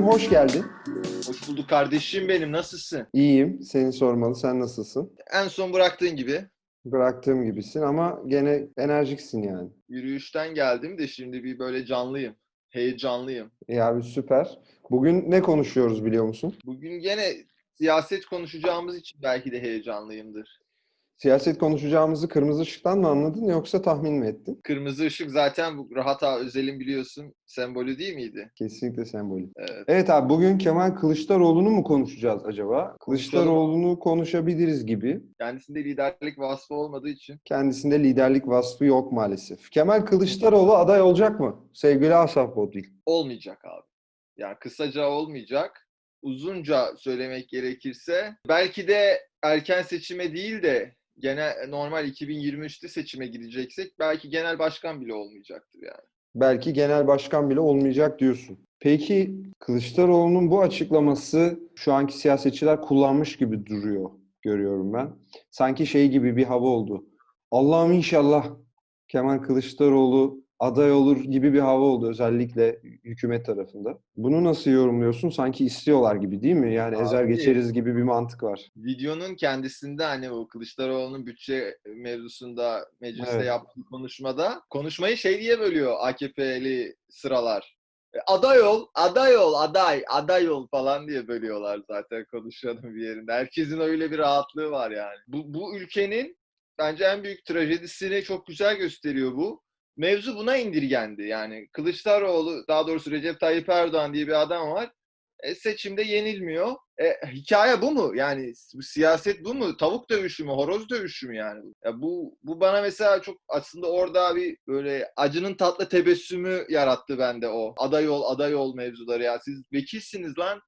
Barış'cığım hoş geldin. Hoş bulduk kardeşim benim. Nasılsın? İyiyim. Seni sormalı. Sen nasılsın? En son bıraktığın gibi Bıraktığım gibisin ama gene enerjiksin yani. yürüyüşten geldim de şimdi bir böyle canlıyım. Heyecanlıyım. İyi abi süper. Bugün ne konuşuyoruz biliyor musun? Bugün gene siyaset konuşacağımız için belki de heyecanlıyımdır. Siyaset konuşacağımızı kırmızı ışıktan mı anladın yoksa tahmin mi ettin? Kırmızı ışık zaten bu Rahat Ağa Özel'in biliyorsun sembolü değil miydi? Kesinlikle sembolü. Evet. Evet abi bugün Kemal Kılıçdaroğlu'nu mu konuşacağız acaba? Kılıçdaroğlu'nu konuşabiliriz gibi. Kendisinde liderlik vasfı olmadığı için Kendisinde liderlik vasfı yok maalesef. Kemal Kılıçdaroğlu aday olacak mı? Sevgili Asaf Bodil. olmayacak abi. Yani kısaca olmayacak. Uzunca söylemek gerekirse belki de erken seçime değil de gene normal 2023'te seçime gideceksek belki genel başkan bile olmayacaktır yani. Belki genel başkan bile olmayacak diyorsun. Peki Kılıçdaroğlu'nun bu açıklaması şu anki siyasetçiler kullanmış gibi duruyor görüyorum ben. Sanki şey gibi bir hava oldu. Allah'ım inşallah Kemal Kılıçdaroğlu aday olur gibi bir hava oldu özellikle hükümet tarafında. Bunu nasıl yorumluyorsun? Sanki istiyorlar gibi değil mi? Yani ezer Abi- geçeriz gibi bir mantık var. Videonun kendisinde hani o Kılıçdaroğlu'nun bütçe mevzusunda mecliste Evet. yaptığı konuşmada konuşmayı şey diye bölüyor AKP'li sıralar. E, Aday ol, aday ol, aday, aday ol falan diye bölüyorlar zaten konuşanın bir yerinde. Herkesin öyle bir rahatlığı var yani. Bu, bu ülkenin bence en büyük trajedisini çok güzel gösteriyor bu. Mevzu buna indirgendi. Yani Kılıçdaroğlu, daha doğrusu Recep Tayyip Erdoğan diye bir adam var. E, seçimde yenilmiyor. E, hikaye bu mu? Yani bu siyaset bu mu? Tavuk dövüşü mü? Horoz dövüşü mü yani? Ya bu bu bana mesela çok aslında orada bir böyle acının tatlı tebessümü yarattı bende o. Aday ol, aday ol mevzuları ya. Siz vekilsiniz lan.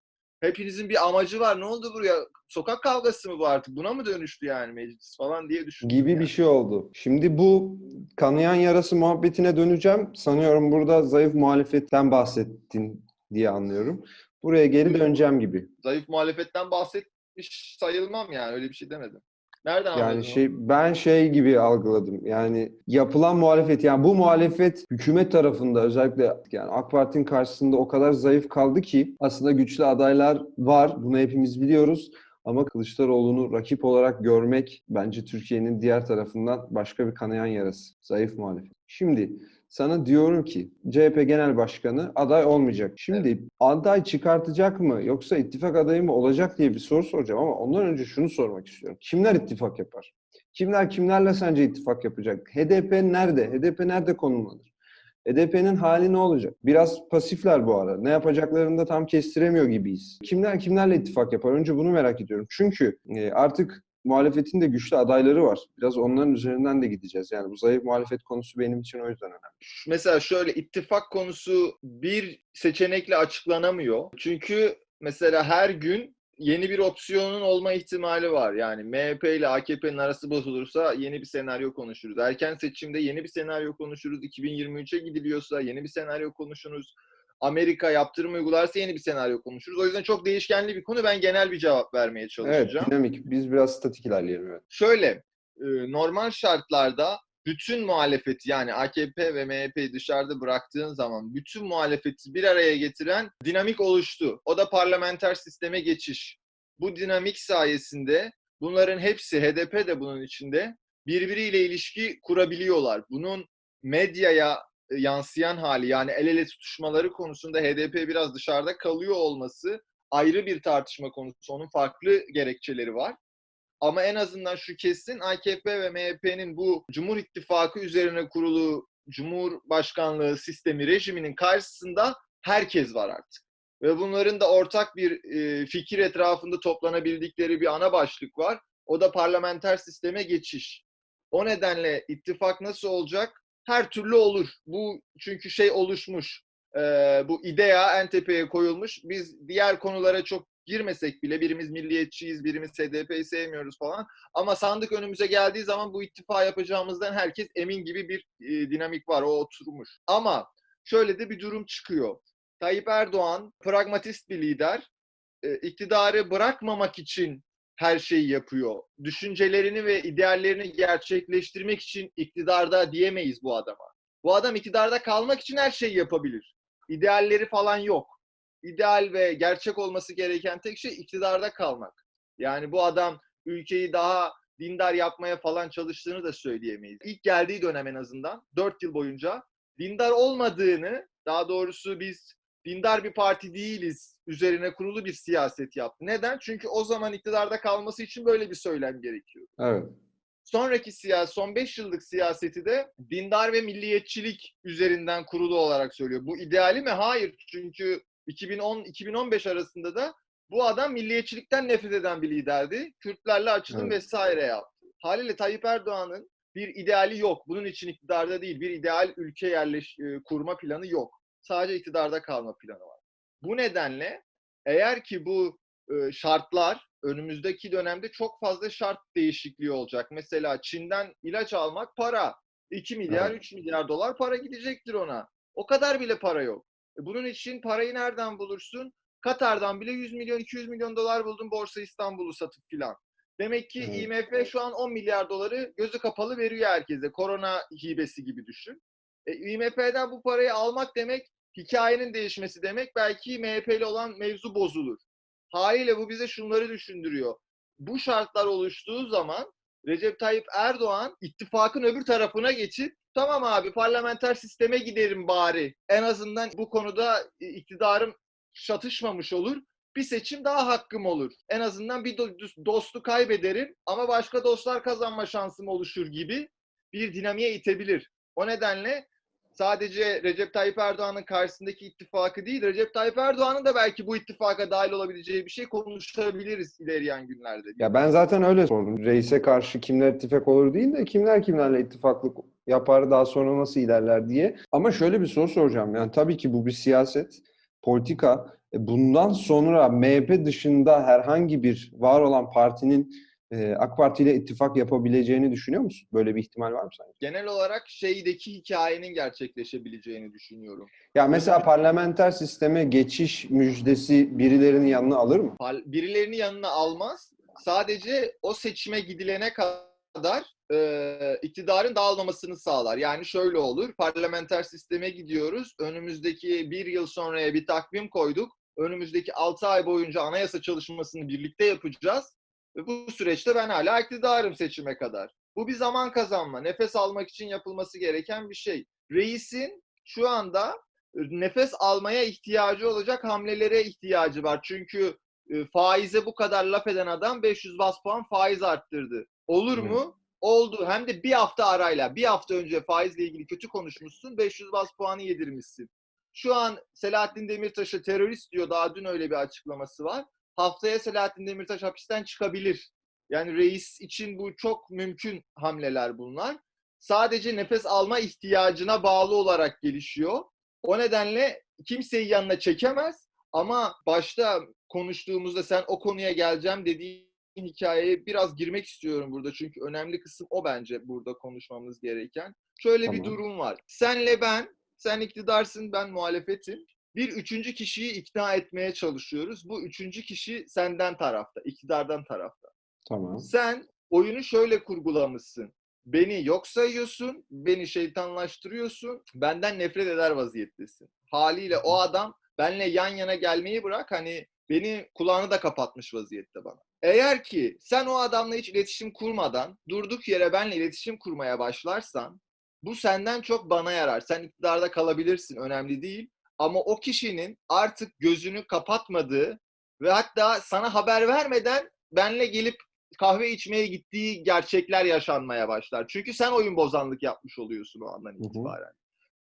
Hepinizin bir amacı var. Ne oldu buraya? Sokak kavgası mı bu artık? Buna mı dönüştü yani meclis falan diye düşündüm. gibi yani. bir şey oldu. Şimdi bu kanayan yarası muhabbetine döneceğim. Sanıyorum burada zayıf muhalefetten bahsettin diye anlıyorum. Buraya geri döneceğim gibi. Zayıf muhalefetten bahsetmiş sayılmam yani. Öyle bir şey demedim. Nereden anladın? Yani onu? şey ben şey gibi algıladım. Yani yapılan muhalefet yani bu muhalefet hükümet tarafında özellikle yani AK Parti'nin karşısında o kadar zayıf kaldı ki aslında güçlü adaylar var. Bunu hepimiz biliyoruz. Ama Kılıçdaroğlu'nu rakip olarak görmek bence Türkiye'nin diğer tarafından başka bir kanayan yarası. Zayıf muhalefet. Şimdi sana diyorum ki CHP Genel Başkanı aday olmayacak. Şimdi aday çıkartacak mı yoksa ittifak adayı mı olacak diye bir soru soracağım ama ondan önce şunu sormak istiyorum. Kimler ittifak yapar? Kimler kimlerle sence ittifak yapacak? HDP nerede? HDP nerede konumlanır? HDP'nin hali ne olacak? Biraz pasifler bu ara. Ne yapacaklarını da tam kestiremiyor gibiyiz. Kimler kimlerle ittifak yapar? Önce bunu merak ediyorum. Çünkü e, artık muhalefetin de güçlü adayları var. Biraz onların üzerinden de gideceğiz. Yani bu zayıf muhalefet konusu benim için o yüzden önemli. Mesela şöyle ittifak konusu bir seçenekle açıklanamıyor. Çünkü mesela her gün yeni bir opsiyonun olma ihtimali var. Yani MHP ile AKP'nin arası bozulursa yeni bir senaryo konuşuruz. Erken seçimde yeni bir senaryo konuşuruz. 2023'e gidiliyorsa yeni bir senaryo konuşuruz. Amerika yaptırım uygularsa yeni bir senaryo konuşuruz. O yüzden çok değişkenli bir konu. Ben genel bir cevap vermeye Evet, çalışacağım. dinamik. Biz biraz statik ilerleyelim. Evet. Şöyle, e, normal şartlarda bütün muhalefeti yani AKP ve MHP'yi dışarıda bıraktığın zaman bütün muhalefeti bir araya getiren dinamik oluştu. O da parlamenter sisteme geçiş. Bu dinamik sayesinde bunların hepsi, HDP de bunun içinde, birbiriyle ilişki kurabiliyorlar. Bunun medyaya yansıyan hali yani el ele tutuşmaları konusunda HDP biraz dışarıda kalıyor olması ayrı bir tartışma konusu. Onun farklı gerekçeleri var. Ama en azından şu kesin AKP ve MHP'nin bu Cumhur İttifakı üzerine kurulu Cumhurbaşkanlığı sistemi rejiminin karşısında herkes var artık. Ve bunların da ortak bir e, fikir etrafında toplanabildikleri bir ana başlık var. O da parlamenter sisteme geçiş. O nedenle ittifak nasıl olacak? Her türlü olur. Bu çünkü şey oluşmuş. E, bu idea en tepeye koyulmuş. Biz diğer konulara çok girmesek bile birimiz milliyetçiyiz, birimiz HDP'yi sevmiyoruz falan. Ama sandık önümüze geldiği zaman bu ittifak yapacağımızdan herkes emin gibi bir e, dinamik var. O oturmuş. Ama şöyle de bir durum çıkıyor. Tayyip Erdoğan pragmatist bir lider. E, iktidarı bırakmamak için her şeyi yapıyor. Düşüncelerini ve ideallerini gerçekleştirmek için iktidarda diyemeyiz bu adama. Bu adam iktidarda kalmak için her şeyi yapabilir. İdealleri falan yok. ideal ve gerçek olması gereken tek şey iktidarda kalmak. Yani bu adam ülkeyi daha dindar yapmaya falan çalıştığını da söyleyemeyiz. İlk geldiği dönem en azından 4 yıl boyunca dindar olmadığını, daha doğrusu biz dindar bir parti değiliz üzerine kurulu bir siyaset yaptı. Neden? Çünkü o zaman iktidarda kalması için böyle bir söylem gerekiyor. Evet. Sonraki siyaset, son 5 yıllık siyaseti de dindar ve milliyetçilik üzerinden kurulu olarak söylüyor. Bu ideali mi? Hayır. Çünkü 2010-2015 arasında da bu adam milliyetçilikten nefret eden bir liderdi. Kürtlerle açılım Evet. vesaire yaptı. Haliyle Tayyip Erdoğan'ın bir ideali yok. Bunun için iktidarda değil, bir ideal ülke yerleş e, kurma planı yok. Sadece iktidarda kalma planı var. Bu nedenle eğer ki bu e, şartlar önümüzdeki dönemde çok fazla şart değişikliği olacak. Mesela Çin'den ilaç almak para. 2 milyar, Evet. 3 milyar dolar para gidecektir ona. O kadar bile para yok. E, Bunun için parayı nereden bulursun? Katar'dan bile 100 milyon, 200 milyon dolar buldun Borsa İstanbul'u satıp filan. Demek ki Evet. IMF şu an 10 milyar doları gözü kapalı veriyor herkese. Korona hibesi gibi düşün. E, IMF'den bu parayı almak demek hikayenin değişmesi demek. Belki MHP'li olan mevzu bozulur. Haliyle bu bize şunları düşündürüyor. Bu şartlar oluştuğu zaman Recep Tayyip Erdoğan ittifakın öbür tarafına geçip tamam abi parlamenter sisteme giderim bari. En azından bu konuda e, iktidarım şatışmamış olur. Bir seçim daha hakkım olur. En azından bir do- dostu kaybederim ama başka dostlar kazanma şansım oluşur gibi bir dinamiğe itebilir. O nedenle sadece Recep Tayyip Erdoğan'ın karşısındaki ittifakı değil, Recep Tayyip Erdoğan'ın da belki bu ittifaka dahil olabileceği bir şey konuşabiliriz ilerleyen günlerde. Ya ben zaten öyle sordum. Reise karşı kimler ittifak olur değil de kimler kimlerle ittifaklık yapar daha sonra nasıl ilerler diye. Ama şöyle bir soru soracağım. Yani tabii ki bu bir siyaset, politika. E, Bundan sonra MHP dışında herhangi bir var olan partinin e, AK Parti ile ittifak yapabileceğini düşünüyor musun? Böyle bir ihtimal var mı sence? Genel olarak şeydeki hikayenin gerçekleşebileceğini düşünüyorum. Ya mesela parlamenter sisteme geçiş müjdesi birilerinin yanına alır mı? Birilerini yanına almaz. Sadece o seçime gidilene kadar e, iktidarın dağılmamasını sağlar. Yani şöyle olur. Parlamenter sisteme gidiyoruz. Önümüzdeki bir yıl sonraya bir takvim koyduk. Önümüzdeki 6 ay boyunca anayasa çalışmasını birlikte yapacağız. Ve bu süreçte ben hala iktidarım seçime kadar. Bu bir zaman kazanma. Nefes almak için yapılması gereken bir şey. Reisin şu anda e, nefes almaya ihtiyacı olacak hamlelere ihtiyacı var. Çünkü e, faize bu kadar laf eden adam 500 bas puan faiz arttırdı. Olur Evet. mu? Oldu. Hem de bir hafta arayla. Bir hafta önce faizle ilgili kötü konuşmuşsun. 500 bas puanı yedirmişsin. Şu an Selahattin Demirtaş'a terörist diyor. Daha dün öyle bir açıklaması var. Haftaya Selahattin Demirtaş hapisten çıkabilir. Yani reis için bu çok mümkün hamleler bunlar. Sadece nefes alma ihtiyacına bağlı olarak gelişiyor. O nedenle kimseyi yanına çekemez. Ama başta konuştuğumuzda sen o konuya geleceğim dediğin hikayeye biraz girmek istiyorum burada. Çünkü önemli kısım o bence burada konuşmamız gereken. Şöyle bir Tamam. durum var. Senle ben, sen iktidarsın, ben muhalefetim. Bir üçüncü kişiyi ikna etmeye çalışıyoruz. Bu üçüncü kişi senden tarafta, iktidardan tarafta. Tamam. Sen oyunu şöyle kurgulamışsın. Beni yok sayıyorsun, beni şeytanlaştırıyorsun, benden nefret eder vaziyettesin. Haliyle o adam benle yan yana gelmeyi bırak hani beni kulağını da kapatmış vaziyette bana. Eğer ki sen o adamla hiç iletişim kurmadan durduk yere benle iletişim kurmaya başlarsan bu senden çok bana yarar. Sen iktidarda kalabilirsin önemli değil. Ama o kişinin artık gözünü kapatmadığı ve hatta sana haber vermeden benle gelip kahve içmeye gittiği gerçekler yaşanmaya başlar. Çünkü sen oyun bozanlık yapmış oluyorsun o andan hı. itibaren.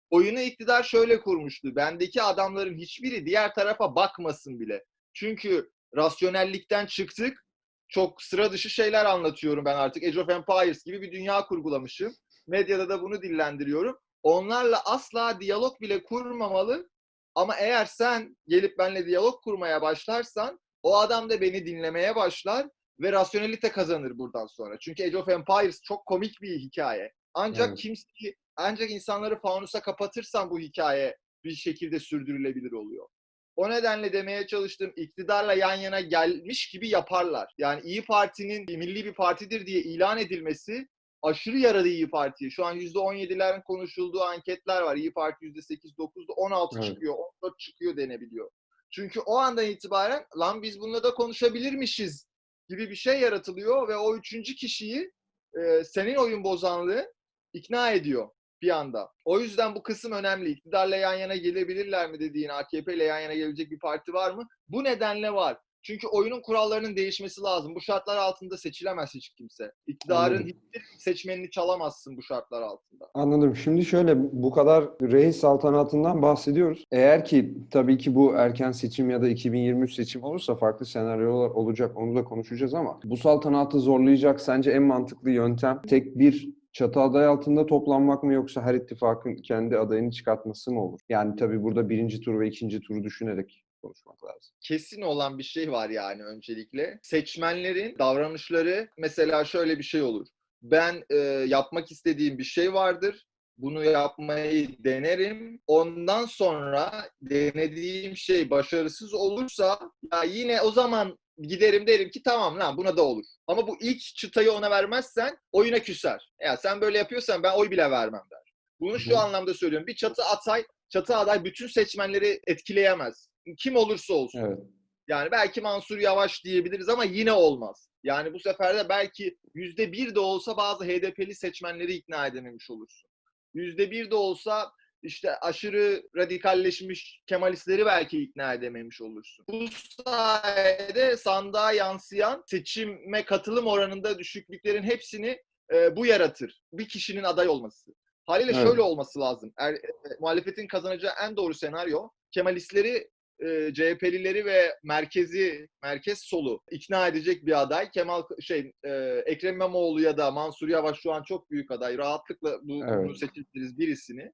Oyunu iktidar şöyle kurmuştu. Bendeki adamların hiçbiri diğer tarafa bakmasın bile. Çünkü rasyonellikten çıktık. Çok sıra dışı şeyler anlatıyorum ben artık. Age of Empires gibi bir dünya kurgulamışım. Medyada da bunu dillendiriyorum. Onlarla asla diyalog bile kurmamalı. Ama eğer sen gelip benimle diyalog kurmaya başlarsan o adam da beni dinlemeye başlar ve rasyonelite kazanır buradan sonra. Çünkü Age of Empires çok komik bir hikaye. Ancak Evet. kimseyi, ancak insanları fanusa kapatırsan bu hikaye bir şekilde sürdürülebilir oluyor. O nedenle demeye çalıştığım iktidarla yan yana gelmiş gibi yaparlar. Yani İyi Parti'nin milli bir partidir diye ilan edilmesi aşırı yaradı İyi Parti'ye. Şu an %17'lerin konuşulduğu anketler var. İyi Parti %8, 9, 16 Evet. çıkıyor, 14 çıkıyor denebiliyor. Çünkü o andan itibaren lan biz bununla da konuşabilirmişiz gibi bir şey yaratılıyor ve o üçüncü kişiyi e, senin oyun bozanlığı ikna ediyor bir anda. O yüzden bu kısım önemli. İktidarla yan yana gelebilirler mi dediğin AKP ile yan yana gelecek bir parti var mı? Bu nedenle var. Çünkü oyunun kurallarının değişmesi lazım. Bu şartlar altında seçilemez hiç kimse. İktidarın Anladım. hiçbir seçmenini çalamazsın bu şartlar altında. Anladım. Şimdi şöyle bu kadar reis saltanatından bahsediyoruz. Eğer ki tabii ki bu erken seçim ya da 2023 seçim olursa farklı senaryolar olacak. Onu da konuşacağız ama bu saltanatı zorlayacak sence en mantıklı yöntem tek bir çatı aday altında toplanmak mı yoksa her ittifakın kendi adayını çıkartması mı olur? Yani tabii burada birinci tur ve ikinci turu düşünerek konuşmak lazım. kesin olan bir şey var yani öncelikle. Seçmenlerin davranışları mesela şöyle bir şey olur. Ben e, yapmak istediğim bir şey vardır. Bunu yapmayı denerim. Ondan sonra denediğim şey başarısız olursa ya yine o zaman giderim derim ki tamam lan buna da olur. Ama bu ilk çıtayı ona vermezsen oyuna küser. Ya sen böyle yapıyorsan ben oy bile vermem der. Bunu Hı. şu anlamda söylüyorum. Bir çatı atay, çatı aday bütün seçmenleri etkileyemez. Kim olursa olsun. Evet. Yani belki Mansur Yavaş diyebiliriz ama yine olmaz. Yani bu sefer de belki yüzde bir de olsa bazı HDP'li seçmenleri ikna edememiş olursun. Yüzde bir de olsa işte aşırı radikalleşmiş Kemalistleri belki ikna edememiş olursun. Bu sayede sandığa yansıyan seçime katılım oranında düşüklüklerin hepsini e, bu yaratır. Bir kişinin aday olması. Haliyle Evet. şöyle olması lazım. Er, e, muhalefetin kazanacağı en doğru senaryo Kemalistleri e, CHP'lileri ve merkezi merkez solu ikna edecek bir aday. Kemal şey e, Ekrem İmamoğlu ya da Mansur Yavaş şu an çok büyük aday. Rahatlıkla bu, Evet. bunu seçebiliriz birisini.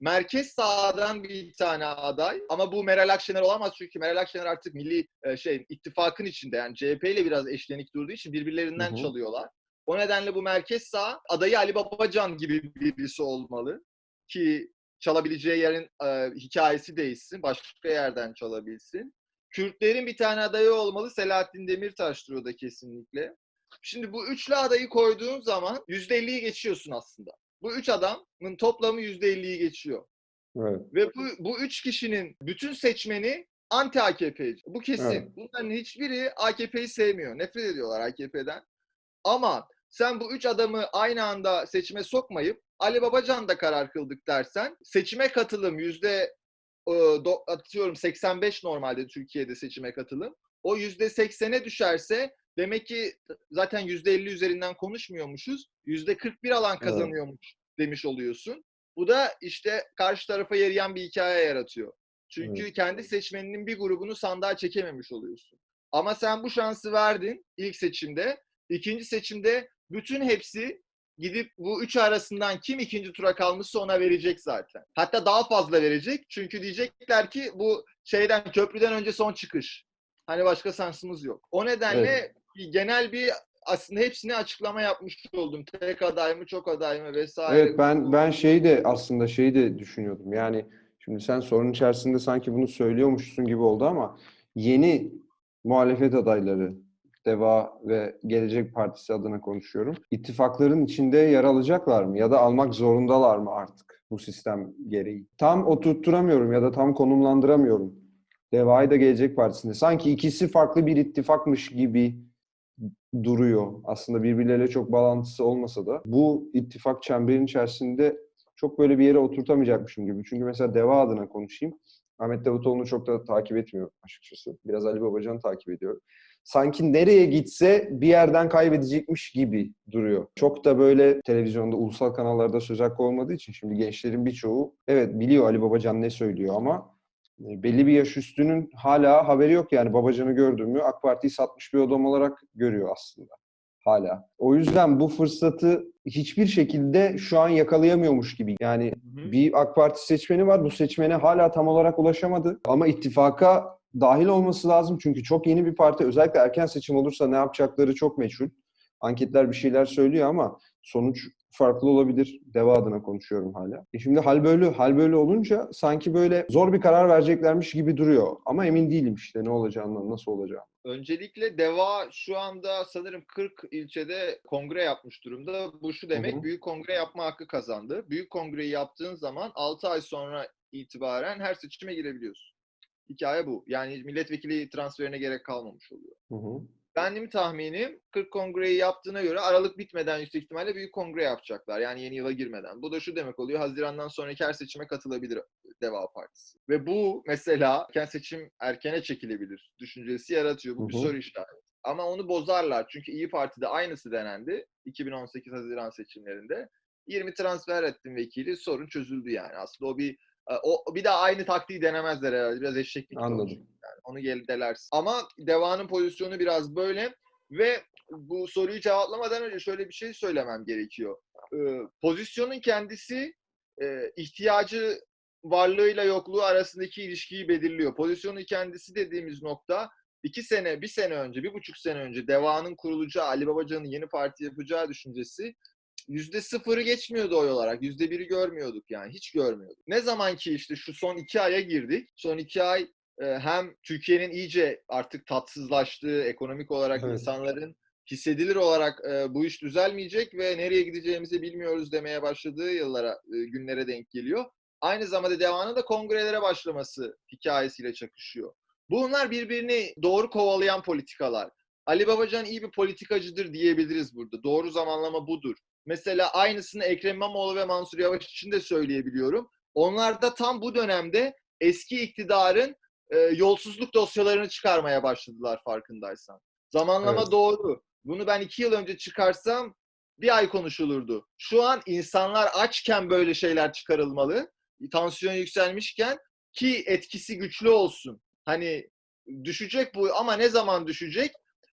Merkez sağdan bir tane aday ama bu Meral Akşener olamaz çünkü Meral Akşener artık milli e, şey ittifakın içinde yani CHP ile biraz eşlenik durduğu için birbirlerinden Hı hı. çalıyorlar. O nedenle bu merkez sağ adayı Ali Babacan gibi birisi olmalı ki çalabileceği yerin e, hikayesi değişsin, başka yerden çalabilsin. Kürtlerin bir tane adayı olmalı. Selahattin Demirtaş'tır o da kesinlikle. Şimdi bu üçlü adayı koyduğun zaman %50'yi geçiyorsun aslında. Bu üç adamın toplamı %50'yi geçiyor. Evet. Ve bu, bu üç kişinin bütün seçmeni anti AKP'ci. Bu kesin. Evet. Bunların hiçbiri AKP'yi sevmiyor. Nefret ediyorlar AKP'den. Ama sen bu üç adamı aynı anda seçime sokmayıp Ali Babacan da karar kıldık dersen seçime katılım yüzde e, atıyorum 85 normalde Türkiye'de seçime katılım. O yüzde 80'e düşerse demek ki zaten yüzde 50 üzerinden konuşmuyormuşuz. Yüzde 41 alan kazanıyormuş demiş oluyorsun. Bu da işte karşı tarafa yarayan bir hikaye yaratıyor. Çünkü kendi seçmeninin bir grubunu sandığa çekememiş oluyorsun. Ama sen bu şansı verdin ilk seçimde. İkinci seçimde bütün hepsi gidip bu üç arasından kim ikinci tura kalmışsa ona verecek zaten. Hatta daha fazla verecek. Çünkü diyecekler ki bu şeyden köprüden önce son çıkış. Hani başka şansımız yok. O nedenle genel bir aslında hepsini açıklama yapmış oldum. Tek aday mı, çok aday mı vesaire. Evet ben ben şeyi de aslında şeyi de düşünüyordum. Yani şimdi sen sorun içerisinde sanki bunu söylüyormuşsun gibi oldu ama yeni muhalefet adayları Deva ve Gelecek Partisi adına konuşuyorum. İttifakların içinde yer alacaklar mı ya da almak zorundalar mı artık bu sistem gereği? Tam oturtturamıyorum ya da tam konumlandıramıyorum. Deva'yı da Gelecek Partisi'nde. Sanki ikisi farklı bir ittifakmış gibi duruyor. Aslında birbirleriyle çok bağlantısı olmasa da bu ittifak çemberin içerisinde çok böyle bir yere oturtamayacakmışım gibi. Çünkü mesela Deva adına konuşayım. Ahmet Davutoğlu'nu çok da takip etmiyor açıkçası. Biraz Ali Babacan'ı takip ediyor. Sanki nereye gitse bir yerden kaybedecekmiş gibi duruyor. Çok da böyle televizyonda, ulusal kanallarda söz hakkı olmadığı için şimdi gençlerin birçoğu evet biliyor Ali Babacan ne söylüyor ama e, belli bir yaş üstünün hala haberi yok yani Babacan'ı gördüğümü mü AK Parti'yi satmış bir adam olarak görüyor aslında hala. O yüzden bu fırsatı hiçbir şekilde şu an yakalayamıyormuş gibi. Yani Hı hı. bir AK Parti seçmeni var. Bu seçmene hala tam olarak ulaşamadı. Ama ittifaka dahil olması lazım. Çünkü çok yeni bir parti. Özellikle erken seçim olursa ne yapacakları çok meçhul. Anketler bir şeyler söylüyor ama sonuç farklı olabilir. Deva adına konuşuyorum hala. E şimdi hal böyle hal böyle olunca sanki böyle zor bir karar vereceklermiş gibi duruyor. Ama emin değilim işte ne olacağından, nasıl olacağı. Öncelikle DEVA şu anda sanırım 40 ilçede kongre yapmış durumda. Bu şu demek, Hı hı. büyük kongre yapma hakkı kazandı. Büyük kongreyi yaptığın zaman 6 ay sonra itibaren her seçime girebiliyorsun. Hikaye bu. Yani milletvekili transferine gerek kalmamış oluyor. Hı hı. Benim tahminim 40 kongreyi yaptığına göre Aralık bitmeden yüksek ihtimalle büyük kongre yapacaklar. Yani yeni yıla girmeden. Bu da şu demek oluyor. Haziran'dan sonraki her seçime katılabilir Deva Partisi. Ve bu mesela erken seçim erkene çekilebilir düşüncesi yaratıyor. Bu bir soru işareti. Ama onu bozarlar. Çünkü İyi Parti'de aynısı denendi. 2018 Haziran seçimlerinde. 20 transfer ettim vekili. Sorun çözüldü yani. Aslında o bir o bir daha aynı taktiği denemezler herhalde. Biraz eşeklik olur. Anladım. Yani onu gel delersin. Ama Deva'nın pozisyonu biraz böyle ve bu soruyu cevaplamadan önce şöyle bir şey söylemem gerekiyor. Ee, pozisyonun kendisi e, ihtiyacı varlığıyla yokluğu arasındaki ilişkiyi belirliyor. Pozisyonun kendisi dediğimiz nokta iki sene, bir sene önce, bir buçuk sene önce Deva'nın kurulacağı, Ali Babacan'ın yeni parti yapacağı düşüncesi yüzde sıfırı geçmiyordu oy olarak. Yüzde biri görmüyorduk yani. Hiç görmüyorduk. Ne zaman ki işte şu son iki aya girdik. Son iki ay e, hem Türkiye'nin iyice artık tatsızlaştığı, ekonomik olarak Evet. insanların hissedilir olarak e, bu iş düzelmeyecek ve nereye gideceğimizi bilmiyoruz demeye başladığı yıllara, e, günlere denk geliyor. Aynı zamanda devamında da kongrelere başlaması hikayesiyle çakışıyor. Bunlar birbirini doğru kovalayan politikalar. Ali Babacan iyi bir politikacıdır diyebiliriz burada. Doğru zamanlama budur. Mesela aynısını Ekrem İmamoğlu ve Mansur Yavaş için de söyleyebiliyorum. Onlar da tam bu dönemde eski iktidarın e, yolsuzluk dosyalarını çıkarmaya başladılar farkındaysan. Zamanlama Evet. doğru. Bunu ben iki yıl önce çıkarsam bir ay konuşulurdu. Şu an insanlar açken böyle şeyler çıkarılmalı. Tansiyon yükselmişken ki etkisi güçlü olsun. Hani düşecek bu ama ne zaman düşecek?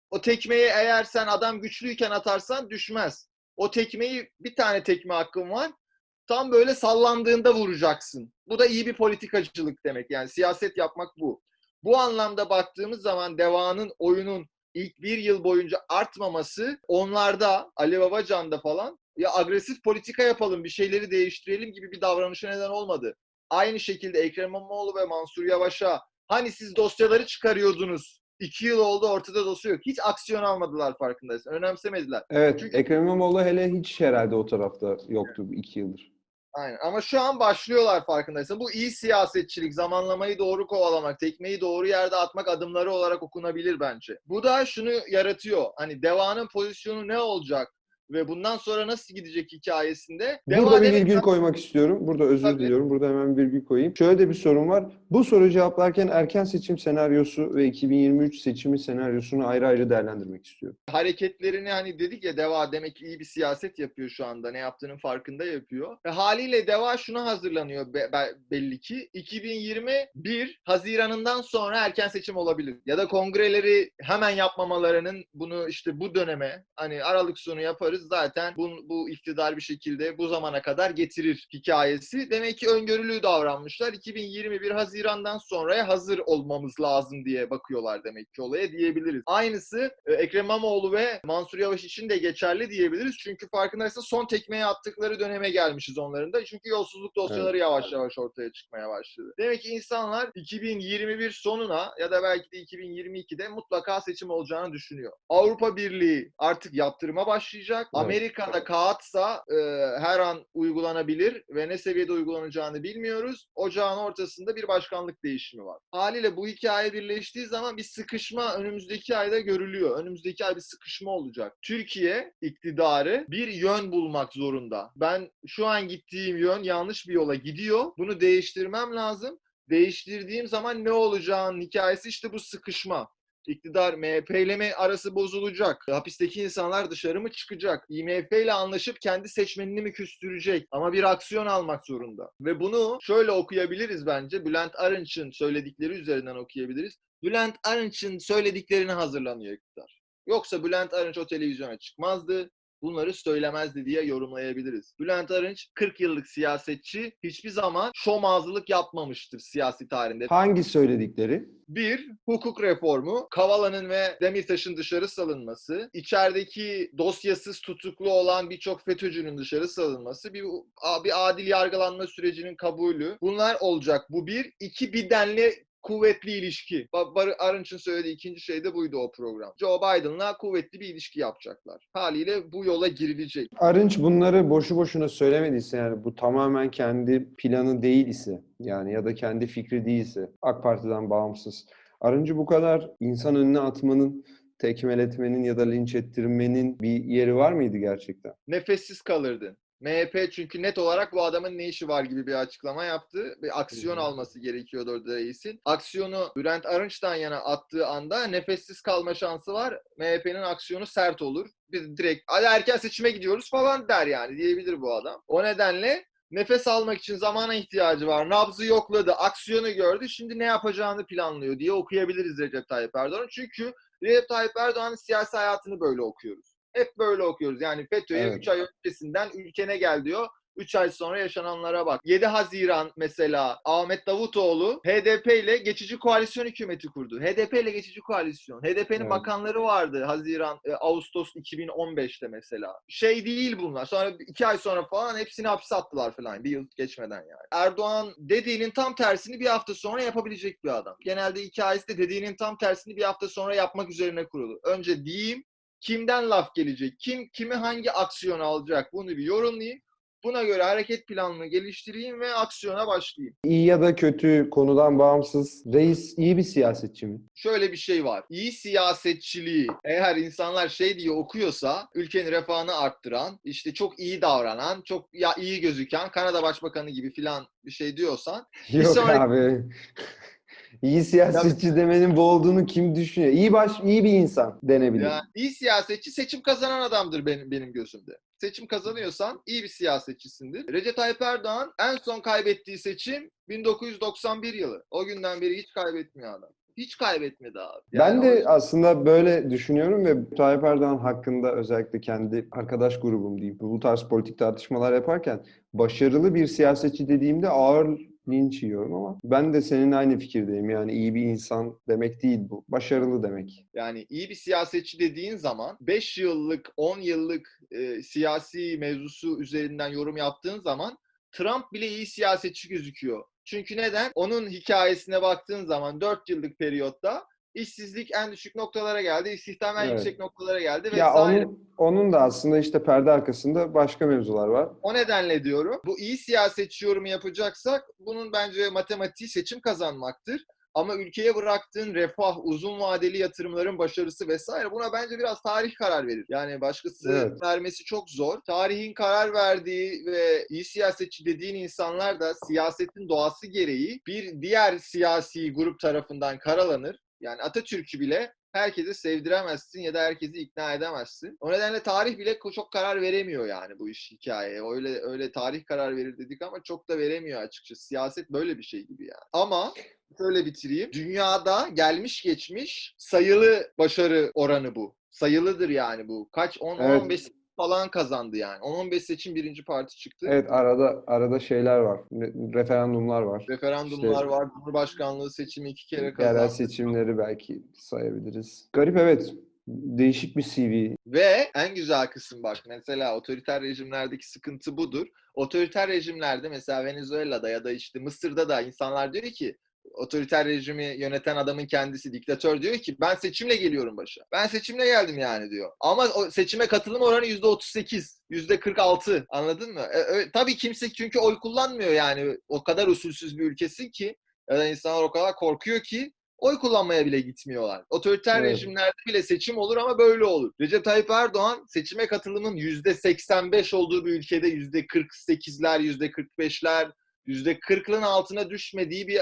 O tekmeyi eğer sen adam güçlüyken atarsan düşmez. O tekmeyi bir tane tekme hakkın var. Tam böyle sallandığında vuracaksın. Bu da iyi bir politikacılık demek. Yani siyaset yapmak bu. Bu anlamda baktığımız zaman Deva'nın oyunun ilk bir yıl boyunca artmaması onlarda Ali Babacan'da falan ya agresif politika yapalım bir şeyleri değiştirelim gibi bir davranışa neden olmadı. Aynı şekilde Ekrem İmamoğlu ve Mansur Yavaş'a hani siz dosyaları çıkarıyordunuz. İki yıl oldu ortada dosya yok. Hiç aksiyon almadılar farkındaysan. Önemsemediler. Evet, Çünkü- Ekrem İmamoğlu hele hiç herhalde o tarafta yoktu bu iki yıldır. Aynen. Ama şu an başlıyorlar farkındaysan. Bu iyi siyasetçilik, zamanlamayı doğru kovalamak, tekmeyi doğru yerde atmak adımları olarak okunabilir bence. Bu da şunu yaratıyor. Hani Deva'nın pozisyonu ne olacak ve bundan sonra nasıl gidecek hikayesinde. Burada bir virgül koymak istiyorum. Burada özür Tabii. diliyorum. Burada hemen bir virgül koyayım. Şöyle de bir sorun var. Bu soruyu cevaplarken erken seçim senaryosu ve 2023 seçimi senaryosunu ayrı ayrı değerlendirmek istiyorum. hareketlerini hani dedik ya Deva demek ki iyi bir siyaset yapıyor şu anda. Ne yaptığının farkında yapıyor. Ve haliyle Deva şuna hazırlanıyor be- be- belli ki. 2021 Haziran'ından sonra erken seçim olabilir. Ya da kongreleri hemen yapmamalarının bunu işte bu döneme hani Aralık sonu yaparız zaten bu, bu iktidar bir şekilde bu zamana kadar getirir hikayesi. Demek ki öngörülü davranmışlar. 2021 Haziran'dan sonraya hazır olmamız lazım diye bakıyorlar demek ki olaya diyebiliriz. Aynısı e, Ekrem İmamoğlu ve Mansur Yavaş için de geçerli diyebiliriz. Çünkü farkındaysa son tekmeyi attıkları döneme gelmişiz onların da. Çünkü yolsuzluk dosyaları yavaş yavaş ortaya çıkmaya başladı. Demek ki insanlar 2021 sonuna ya da belki de 2022'de mutlaka seçim olacağını düşünüyor. Avrupa Birliği artık yaptırıma başlayacak. Amerika'da kağıtsa e, her an uygulanabilir ve ne seviyede uygulanacağını bilmiyoruz. Ocağın ortasında bir başkanlık değişimi var. Haliyle bu hikaye birleştiği zaman bir sıkışma önümüzdeki ayda görülüyor. Önümüzdeki ay bir sıkışma olacak. Türkiye iktidarı bir yön bulmak zorunda. Ben şu an gittiğim yön yanlış bir yola gidiyor. Bunu değiştirmem lazım. Değiştirdiğim zaman ne olacağının hikayesi işte bu sıkışma. İktidar MHP ile mi arası bozulacak? Hapisteki insanlar dışarı mı çıkacak? IMF ile anlaşıp kendi seçmenini mi küstürecek? Ama bir aksiyon almak zorunda. Ve bunu şöyle okuyabiliriz bence. Bülent Arınç'ın söyledikleri üzerinden okuyabiliriz. Bülent Arınç'ın söylediklerini hazırlanıyor iktidar. Yoksa Bülent Arınç o televizyona çıkmazdı. Bunları söylemezdi diye yorumlayabiliriz. Bülent Arınç 40 yıllık siyasetçi hiçbir zaman şomazlılık yapmamıştır siyasi tarihinde. Hangi söyledikleri? Bir, hukuk reformu, Kavala'nın ve Demirtaş'ın dışarı salınması, içerideki dosyasız tutuklu olan birçok FETÖ'cünün dışarı salınması, bir, bir adil yargılanma sürecinin kabulü. Bunlar olacak. Bu bir. İki, bir denli kuvvetli ilişki. Ba- Bar- Arınç'ın söylediği ikinci şey de buydu o program. Joe Biden'la kuvvetli bir ilişki yapacaklar. Haliyle bu yola girilecek. Arınç bunları boşu boşuna söylemediyse yani bu tamamen kendi planı değil ise yani ya da kendi fikri değilse AK Parti'den bağımsız. Arınç'ı bu kadar insan önüne atmanın, tekmeletmenin ya da linç ettirmenin bir yeri var mıydı gerçekten? Nefessiz kalırdın. MHP çünkü net olarak bu adamın ne işi var gibi bir açıklama yaptı. Bir aksiyon Hı hı. alması gerekiyordu orada reisin. Aksiyonu Bülent Arınç'tan yana attığı anda nefessiz kalma şansı var. MHP'nin aksiyonu sert olur. Bir direkt hadi erken seçime gidiyoruz falan der yani diyebilir bu adam. O nedenle nefes almak için zamana ihtiyacı var. Nabzı yokladı, aksiyonu gördü. Şimdi ne yapacağını planlıyor diye okuyabiliriz Recep Tayyip Erdoğan. Çünkü Recep Tayyip Erdoğan'ın siyasi hayatını böyle okuyoruz. Hep böyle okuyoruz. Yani FETÖ'ye Evet. 3 ay öncesinden ülkene gel diyor. 3 ay sonra yaşananlara bak. 7 Haziran mesela Ahmet Davutoğlu HDP ile geçici koalisyon hükümeti kurdu. HDP ile geçici koalisyon. HDP'nin Evet. bakanları vardı Haziran, e, Ağustos 2015'te mesela. Şey değil bunlar. Sonra 2 ay sonra falan hepsini hapse attılar falan. Bir yıl geçmeden yani. Erdoğan dediğinin tam tersini bir hafta sonra yapabilecek bir adam. Genelde hikayesi de dediğinin tam tersini bir hafta sonra yapmak üzerine kurulu. Önce diyeyim, kimden laf gelecek, kim kimi hangi aksiyon alacak bunu bir yorumlayayım. Buna göre hareket planını geliştireyim ve aksiyona başlayayım. İyi ya da kötü konudan bağımsız reis iyi bir siyasetçi mi? Şöyle bir şey var. İyi siyasetçiliği eğer insanlar şey diye okuyorsa ülkenin refahını arttıran, işte çok iyi davranan, çok ya iyi gözüken Kanada Başbakanı gibi filan bir şey diyorsan Yok sonraki- abi. İyi siyasetçi demenin bu olduğunu kim düşünüyor? İyi baş, iyi bir insan denebilir. Yani iyi siyasetçi seçim kazanan adamdır benim benim gözümde. Seçim kazanıyorsan iyi bir siyasetçisindir. Recep Tayyip Erdoğan en son kaybettiği seçim 1991 yılı. O günden beri hiç kaybetmiyor adam. Hiç kaybetmedi abi. ben Yani o de yüzden- aslında böyle düşünüyorum ve Tayyip Erdoğan hakkında özellikle kendi arkadaş grubum diyeyim. Bu tarz politik tartışmalar yaparken başarılı bir siyasetçi dediğimde ağır linç yiyorum ama ben de senin aynı fikirdeyim. Yani iyi bir insan demek değil bu. Başarılı demek. Yani iyi bir siyasetçi dediğin zaman 5 yıllık, 10 yıllık e, siyasi mevzusu üzerinden yorum yaptığın zaman Trump bile iyi siyasetçi gözüküyor. Çünkü neden? Onun hikayesine baktığın zaman 4 yıllık periyotta işsizlik en düşük noktalara geldi, istihdam en Evet. yüksek noktalara geldi Ya vesaire. onun, onun da aslında işte perde arkasında başka mevzular var. O nedenle diyorum bu iyi siyasetçi yorumu yapacaksak bunun bence matematiği seçim kazanmaktır. Ama ülkeye bıraktığın refah, uzun vadeli yatırımların başarısı vesaire buna bence biraz tarih karar verir. Yani başkası Evet. vermesi çok zor. Tarihin karar verdiği ve iyi siyasetçi dediğin insanlar da siyasetin doğası gereği bir diğer siyasi grup tarafından karalanır. Yani Atatürk'ü bile herkese sevdiremezsin ya da herkesi ikna edemezsin. O nedenle tarih bile çok karar veremiyor yani bu iş hikayeye. Öyle öyle tarih karar verir dedik ama çok da veremiyor açıkçası. Siyaset böyle bir şey gibi yani. Ama şöyle bitireyim. Dünyada gelmiş geçmiş sayılı başarı oranı bu. Sayılıdır yani bu. Kaç? 10 Evet. 15 falan kazandı yani. 10-15 seçim birinci parti çıktı. Evet arada arada şeyler var. re- Referandumlar var. Referandumlar İşte- var. Cumhurbaşkanlığı seçimi iki kere Yerel kazandı. seçimleri belki sayabiliriz. Garip evet. Değişik bir CV. Ve en güzel kısım bak mesela otoriter rejimlerdeki sıkıntı budur. Otoriter rejimlerde mesela Venezuela'da ya da işte Mısır'da da insanlar diyor ki otoriter rejimi yöneten adamın kendisi diktatör diyor ki ben seçimle geliyorum başa. Ben seçimle geldim yani diyor. Ama o seçime katılım oranı %38, %46 anladın mı? E, ö- tabii kimse çünkü oy kullanmıyor yani o kadar usulsüz bir ülkesin ki ya da insanlar o kadar korkuyor ki oy kullanmaya bile gitmiyorlar. Otoriter Evet. rejimlerde bile seçim olur ama böyle olur. Recep Tayyip Erdoğan seçime katılımın %85 olduğu bir ülkede %48'ler, %45'ler, %40'ın altına düşmediği bir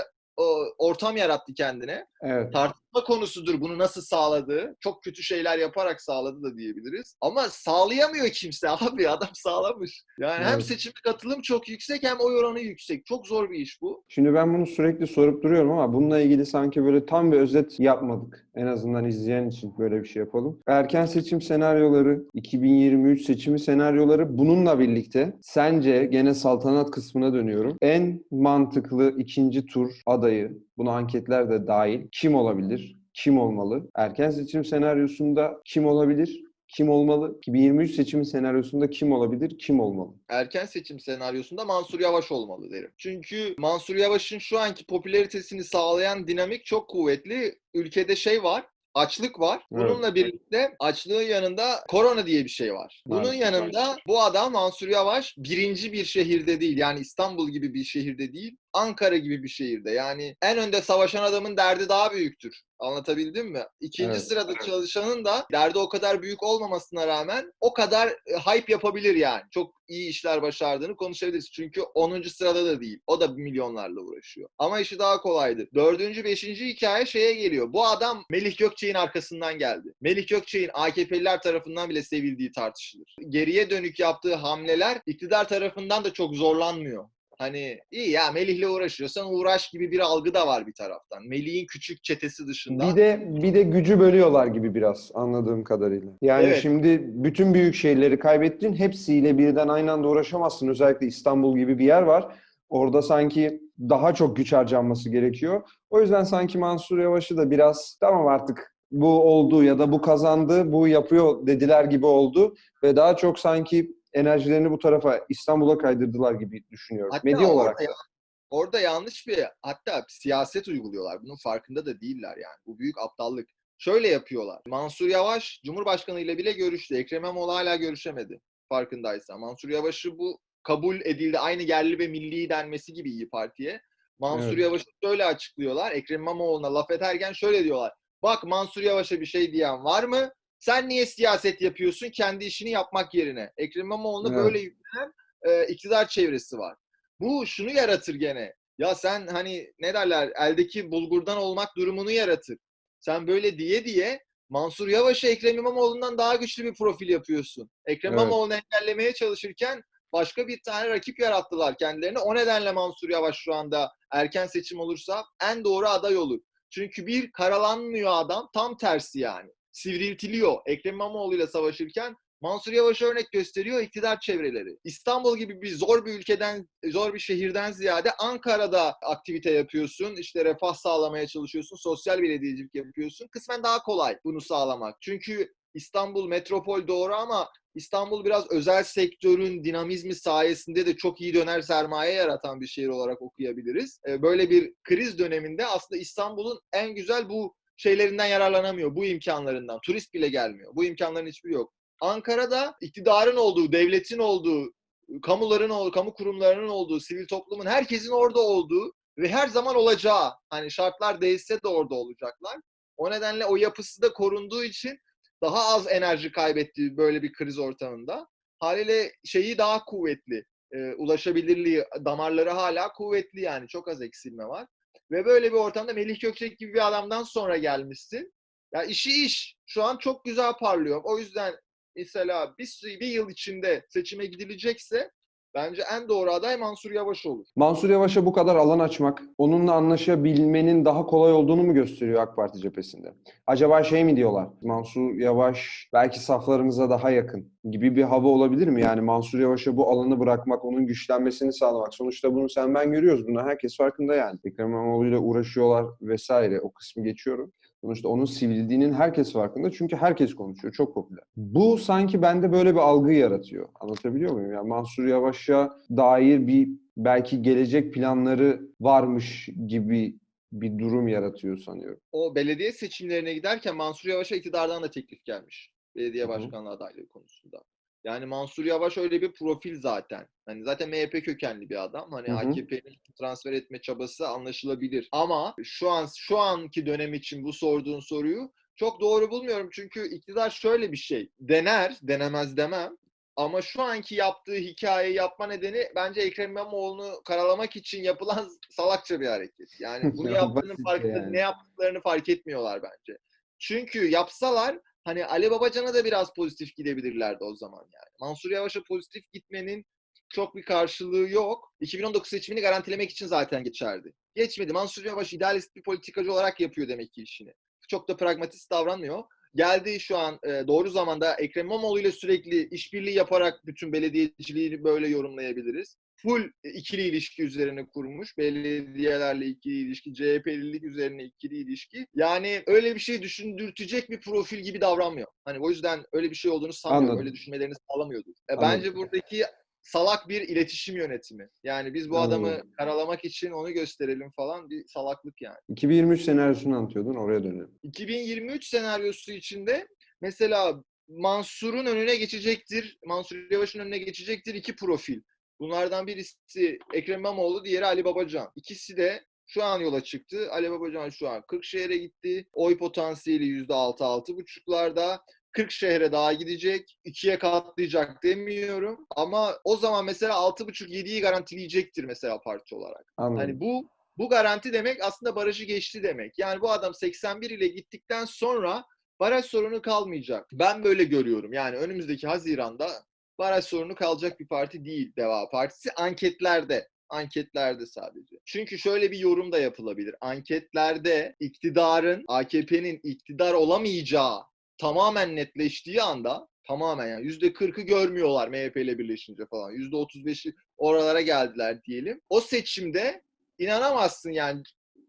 ortam yarattı kendine. Evet. Tartışma konusudur bunu nasıl sağladığı. Çok kötü şeyler yaparak sağladı da diyebiliriz. Ama sağlayamıyor kimse abi. Adam sağlamış. Yani hem Evet. seçime katılım çok yüksek hem oy oranı yüksek. Çok zor bir iş bu. Şimdi ben bunu sürekli sorup duruyorum ama bununla ilgili sanki böyle tam bir özet yapmadık. En azından izleyen için böyle bir şey yapalım. Erken seçim senaryoları, 2023 seçimi senaryoları bununla birlikte sence gene saltanat kısmına dönüyorum. En mantıklı ikinci tur adayı, buna anketler de dahil kim olabilir? Kim olmalı? Erken seçim senaryosunda kim olabilir? kim olmalı? 2023 seçimi senaryosunda kim olabilir? Kim olmalı? erken seçim senaryosunda Mansur Yavaş olmalı derim. Çünkü Mansur Yavaş'ın şu anki popülaritesini sağlayan dinamik çok kuvvetli. Ülkede şey var, açlık var. Bununla birlikte açlığın yanında korona diye bir şey var. Bunun Evet. yanında bu adam Mansur Yavaş birinci bir şehirde değil. Yani İstanbul gibi bir şehirde değil. Ankara gibi bir şehirde. Yani en önde savaşan adamın derdi daha büyüktür. Anlatabildim mi? İkinci Evet. sırada çalışanın da derdi o kadar büyük olmamasına rağmen o kadar e, hype yapabilir yani. Çok iyi işler başardığını konuşabiliriz. Çünkü 10. sırada da değil. O da milyonlarla uğraşıyor. Ama işi daha kolaydı. Dördüncü, beşinci hikaye şeye geliyor. Bu adam Melih Gökçek'in arkasından geldi. Melih Gökçek'in AKP'liler tarafından bile sevildiği tartışılır. Geriye dönük yaptığı hamleler iktidar tarafından da çok zorlanmıyor. Hani iyi ya Melih'le uğraşıyorsan uğraş gibi bir algı da var bir taraftan. Melih'in küçük çetesi dışında. Bir de bir de gücü bölüyorlar gibi biraz anladığım kadarıyla. Yani Evet. şimdi bütün büyük şehirleri kaybettin. Hepsiyle birden aynı anda uğraşamazsın. Özellikle İstanbul gibi bir yer var. Orada sanki daha çok güç harcanması gerekiyor. O yüzden sanki Mansur Yavaş'ı da biraz tamam artık bu oldu ya da bu kazandı, bu yapıyor dediler gibi oldu ve daha çok sanki enerjilerini bu tarafa İstanbul'a kaydırdılar gibi düşünüyorum. Hatta Medya olarak. orada, orada yanlış bir hatta siyaset uyguluyorlar. Bunun farkında da değiller yani. Bu büyük aptallık. Şöyle yapıyorlar. Mansur Yavaş Cumhurbaşkanı ile bile görüştü. Ekrem İmamoğlu hala görüşemedi. Farkındaysa. Mansur Yavaş'ı bu kabul edildi. Aynı yerli ve milli denmesi gibi İyi Parti'ye. Mansur Evet. Yavaş'ı şöyle açıklıyorlar. Ekrem İmamoğlu'na laf ederken şöyle diyorlar. Bak Mansur Yavaş'a bir şey diyen var mı? Sen niye siyaset yapıyorsun kendi işini yapmak yerine? Ekrem İmamoğlu'na Evet. böyle yüklenen e, iktidar çevresi var. Bu şunu yaratır gene. Ya sen hani ne derler eldeki bulgurdan olmak durumunu yaratır. Sen böyle diye diye Mansur Yavaş'ı Ekrem İmamoğlu'ndan daha güçlü bir profil yapıyorsun. Ekrem Evet. İmamoğlu'nu engellemeye çalışırken başka bir tane rakip yarattılar kendilerine. O nedenle Mansur Yavaş şu anda erken seçim olursa en doğru aday olur. Çünkü bir karalanmıyor adam tam tersi yani. Sivriltiliyor. Ekrem İmamoğlu ile savaşırken Mansur Yavaş örnek gösteriyor iktidar çevreleri. İstanbul gibi bir zor bir ülkeden, zor bir şehirden ziyade Ankara'da aktivite yapıyorsun. işte refah sağlamaya çalışıyorsun. Sosyal belediyecilik yapıyorsun. Kısmen daha kolay bunu sağlamak. Çünkü İstanbul metropol doğru ama İstanbul biraz özel sektörün dinamizmi sayesinde de çok iyi döner sermaye yaratan bir şehir olarak okuyabiliriz. Ee, Böyle bir kriz döneminde aslında İstanbul'un en güzel bu şeylerinden yararlanamıyor. Bu imkanlarından. Turist bile gelmiyor. Bu imkanların hiçbiri yok. Ankara'da iktidarın olduğu, devletin olduğu, kamuların olduğu, kamu kurumlarının olduğu, sivil toplumun herkesin orada olduğu ve her zaman olacağı. Hani şartlar değişse de orada olacaklar. O nedenle o yapısı da korunduğu için daha az enerji kaybettiği böyle bir kriz ortamında haliyle şeyi daha kuvvetli. E, ulaşabilirliği, damarları hala kuvvetli yani. Çok az eksilme var. Ve böyle bir ortamda Melih Gökçek gibi bir adamdan sonra gelmişsin. Ya işi iş. Şu an çok güzel parlıyor. O yüzden mesela bir, bir yıl içinde seçime gidilecekse bence en doğru aday Mansur Yavaş olur. Mansur Yavaş'a bu kadar alan açmak, onunla anlaşabilmenin daha kolay olduğunu mu gösteriyor AK Parti cephesinde? Acaba şey mi diyorlar? Mansur Yavaş belki saflarımıza daha yakın gibi bir hava olabilir mi? Yani Mansur Yavaş'a bu alanı bırakmak, onun güçlenmesini sağlamak. Sonuçta bunu sen ben görüyoruz. Buna herkes farkında yani. Ekrem İmamoğlu'yla uğraşıyorlar vesaire. O kısmı geçiyorum. Sonuçta onun sivrildiğinin herkes farkında. Çünkü herkes konuşuyor. Çok popüler. Bu sanki bende böyle bir algı yaratıyor. Anlatabiliyor muyum? Yani Mansur Yavaş'a dair bir belki gelecek planları varmış gibi bir durum yaratıyor sanıyorum. O belediye seçimlerine giderken Mansur Yavaş'a iktidardan da teklif gelmiş. Belediye başkanlığı adaylığı konusunda. Yani Mansur Yavaş öyle bir profil zaten. Hani zaten MHP kökenli bir adam. Hani. AKP'nin transfer etme çabası anlaşılabilir. Ama şu an şu anki dönem için bu sorduğun soruyu çok doğru bulmuyorum. Çünkü iktidar şöyle bir şey. Dener, denemez demem. Ama şu anki yaptığı hikayeyi yapma nedeni bence Ekrem İmamoğlu'nu karalamak için yapılan salakça bir hareket. Yani bunu Ya yaptığının farkında, yani. ne yaptıklarını fark etmiyorlar bence. Çünkü yapsalar hani Ali Babacan'a da biraz pozitif gidebilirlerdi o zaman yani. Mansur Yavaş'a pozitif gitmenin çok bir karşılığı yok. 2019 seçimini garantilemek için zaten geçerdi. Geçmedi. Mansur Yavaş idealist bir politikacı olarak yapıyor demek ki işini. Çok da pragmatist davranmıyor. Geldi şu an e, doğru zamanda Ekrem İmamoğlu ile sürekli işbirliği yaparak bütün belediyeciliğini böyle yorumlayabiliriz. Full ikili ilişki üzerine kurmuş. Belediyelerle ikili ilişki, CHP'lilik üzerine ikili ilişki. Yani öyle bir şey düşündürtecek bir profil gibi davranmıyor. Hani o yüzden öyle bir şey olduğunu sanmıyorum. Anladım. Öyle düşünmelerini sağlamıyordur. E, Anladım. bence buradaki salak bir iletişim yönetimi. Yani biz bu Anladım. adamı karalamak için onu gösterelim falan bir salaklık yani. 2023 senaryosunu anlatıyordun. Oraya dönelim. 2023 senaryosu içinde mesela Mansur'un önüne geçecektir, Mansur Yavaş'ın önüne geçecektir iki profil. Bunlardan birisi Ekrem İmamoğlu, diğeri Ali Babacan. İkisi de şu an yola çıktı. Ali Babacan şu an Kırkşehir'e gitti. Oy potansiyeli %6-6,5'larda. Kırkşehir'e daha gidecek. ikiye katlayacak demiyorum. Ama o zaman mesela 6,5-7'yi garantileyecektir mesela parti olarak. Anladım. Hani bu bu garanti demek aslında barajı geçti demek. Yani bu adam 81 ile gittikten sonra baraj sorunu kalmayacak. Ben böyle görüyorum. Yani önümüzdeki Haziran'da baraj sorunu kalacak bir parti değil Deva Partisi. Anketlerde. Anketlerde sadece. Çünkü şöyle bir yorum da yapılabilir. Anketlerde iktidarın, AKP'nin iktidar olamayacağı tamamen netleştiği anda tamamen yani %40'ı görmüyorlar MHP ile birleşince falan. %35'i oralara geldiler diyelim. O seçimde inanamazsın yani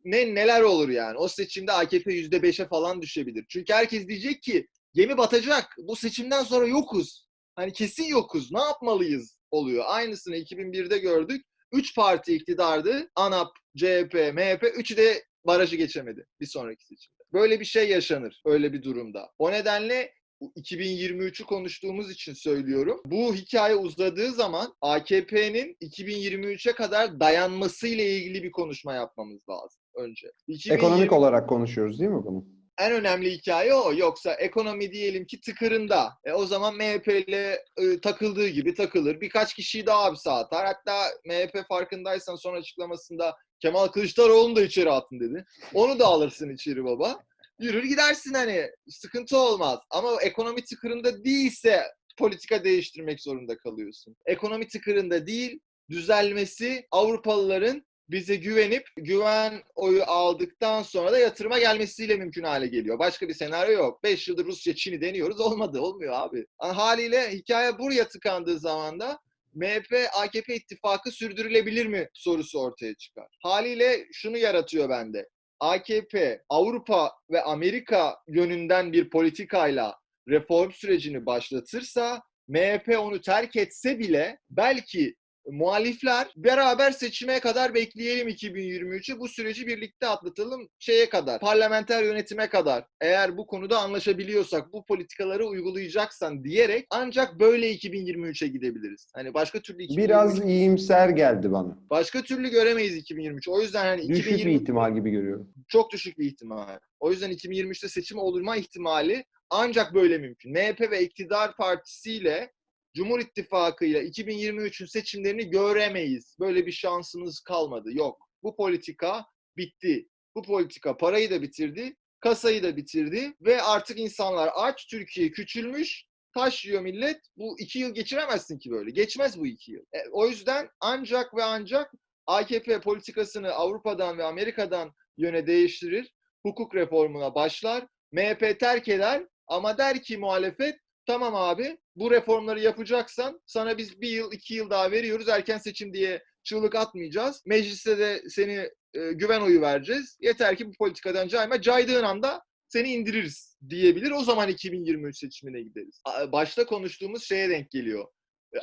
ne neler olur yani. O seçimde AKP %5'e falan düşebilir. Çünkü herkes diyecek ki gemi batacak. Bu seçimden sonra yokuz. Hani kesin yokuz. Ne yapmalıyız oluyor. Aynısını 2001'de gördük. Üç parti iktidardı. ANAP, CHP, MHP. Üçü de barajı geçemedi bir sonraki seçimde. Böyle bir şey yaşanır öyle bir durumda. O nedenle 2023'ü konuştuğumuz için söylüyorum. Bu hikaye uzadığı zaman AKP'nin 2023'e kadar dayanması ile ilgili bir konuşma yapmamız lazım önce. 2020 Ekonomik olarak konuşuyoruz değil mi bunu? En önemli hikaye o. Yoksa ekonomi diyelim ki tıkırında. E, o zaman MHP ile e, takıldığı gibi takılır. Birkaç kişiyi daha hapse atar. Hatta MHP farkındaysan son açıklamasında Kemal Kılıçdaroğlu'nu da içeri atın dedi. Onu da alırsın içeri baba. Yürür gidersin hani. Sıkıntı olmaz. Ama ekonomi tıkırında değilse politika değiştirmek zorunda kalıyorsun. Ekonomi tıkırında değil, düzelmesi Avrupalıların bize güvenip güven oyu aldıktan sonra da yatırıma gelmesiyle mümkün hale geliyor. Başka bir senaryo yok. 5 yıldır Rusya, Çin'i deniyoruz. Olmadı. Olmuyor abi. Haliyle hikaye buraya tıkandığı zaman da MHP AKP ittifakı sürdürülebilir mi sorusu ortaya çıkar. Haliyle şunu yaratıyor bende. AKP Avrupa ve Amerika yönünden bir politikayla reform sürecini başlatırsa MHP onu terk etse bile belki muhalifler beraber seçime kadar bekleyelim 2023'ü. Bu süreci birlikte atlatalım şeye kadar, parlamenter yönetime kadar. Eğer bu konuda anlaşabiliyorsak, bu politikaları uygulayacaksan diyerek ancak böyle 2023'e gidebiliriz. Hani başka türlü 2023, Biraz iyimser geldi bana. başka türlü göremeyiz 2023. O yüzden hani Düşük bir 2023 ihtimal gibi görüyorum. çok düşük bir ihtimal. O yüzden 2023'te seçim olurma ihtimali ancak böyle mümkün. MHP ve iktidar partisiyle Cumhur İttifakı ile 2023'ün seçimlerini göremeyiz. Böyle bir şansınız kalmadı. Yok. Bu politika bitti. Bu politika parayı da bitirdi, kasayı da bitirdi ve artık insanlar aç, Türkiye küçülmüş, taş yiyor millet. Bu iki yıl geçiremezsin ki böyle. Geçmez bu iki yıl. E, o yüzden ancak ve ancak AKP politikasını Avrupa'dan ve Amerika'dan yöne değiştirir. Hukuk reformuna başlar. MHP terk eder ama der ki muhalefet tamam abi bu reformları yapacaksan sana biz bir yıl iki yıl daha veriyoruz erken seçim diye çığlık atmayacağız. Mecliste de seni e, güven oyu vereceğiz. Yeter ki bu politikadan cayma. Caydığın anda seni indiririz diyebilir. O zaman 2023 seçimine gideriz. Başta konuştuğumuz şeye denk geliyor.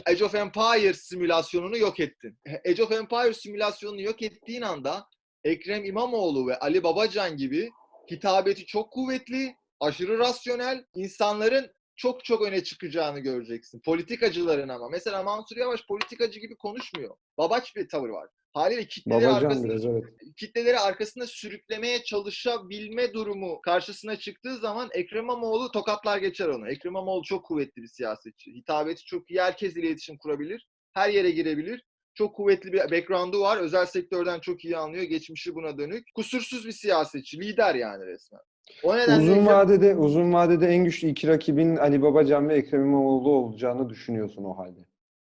Age of Empires simülasyonunu yok ettin. Age of Empires simülasyonunu yok ettiğin anda Ekrem İmamoğlu ve Ali Babacan gibi hitabeti çok kuvvetli, aşırı rasyonel insanların çok çok öne çıkacağını göreceksin. Politikacıların ama. Mesela Mansur Yavaş politikacı gibi konuşmuyor. Babaç bir tavır var. Haliyle kitleleri Babacan arkasında biraz evet. kitleleri arkasında sürüklemeye çalışabilme durumu karşısına çıktığı zaman Ekrem İmamoğlu tokatlar geçer onu. Ekrem İmamoğlu çok kuvvetli bir siyasetçi. Hitabeti çok iyi. Herkes ile iletişim kurabilir. Her yere girebilir. Çok kuvvetli bir background'u var. Özel sektörden çok iyi anlıyor. Geçmişi buna dönük. Kusursuz bir siyasetçi. Lider yani resmen. O nedenle Uzun vadede uzun vadede en güçlü iki rakibin Ali Babacan ve Ekrem İmamoğlu olacağını düşünüyorsun o halde.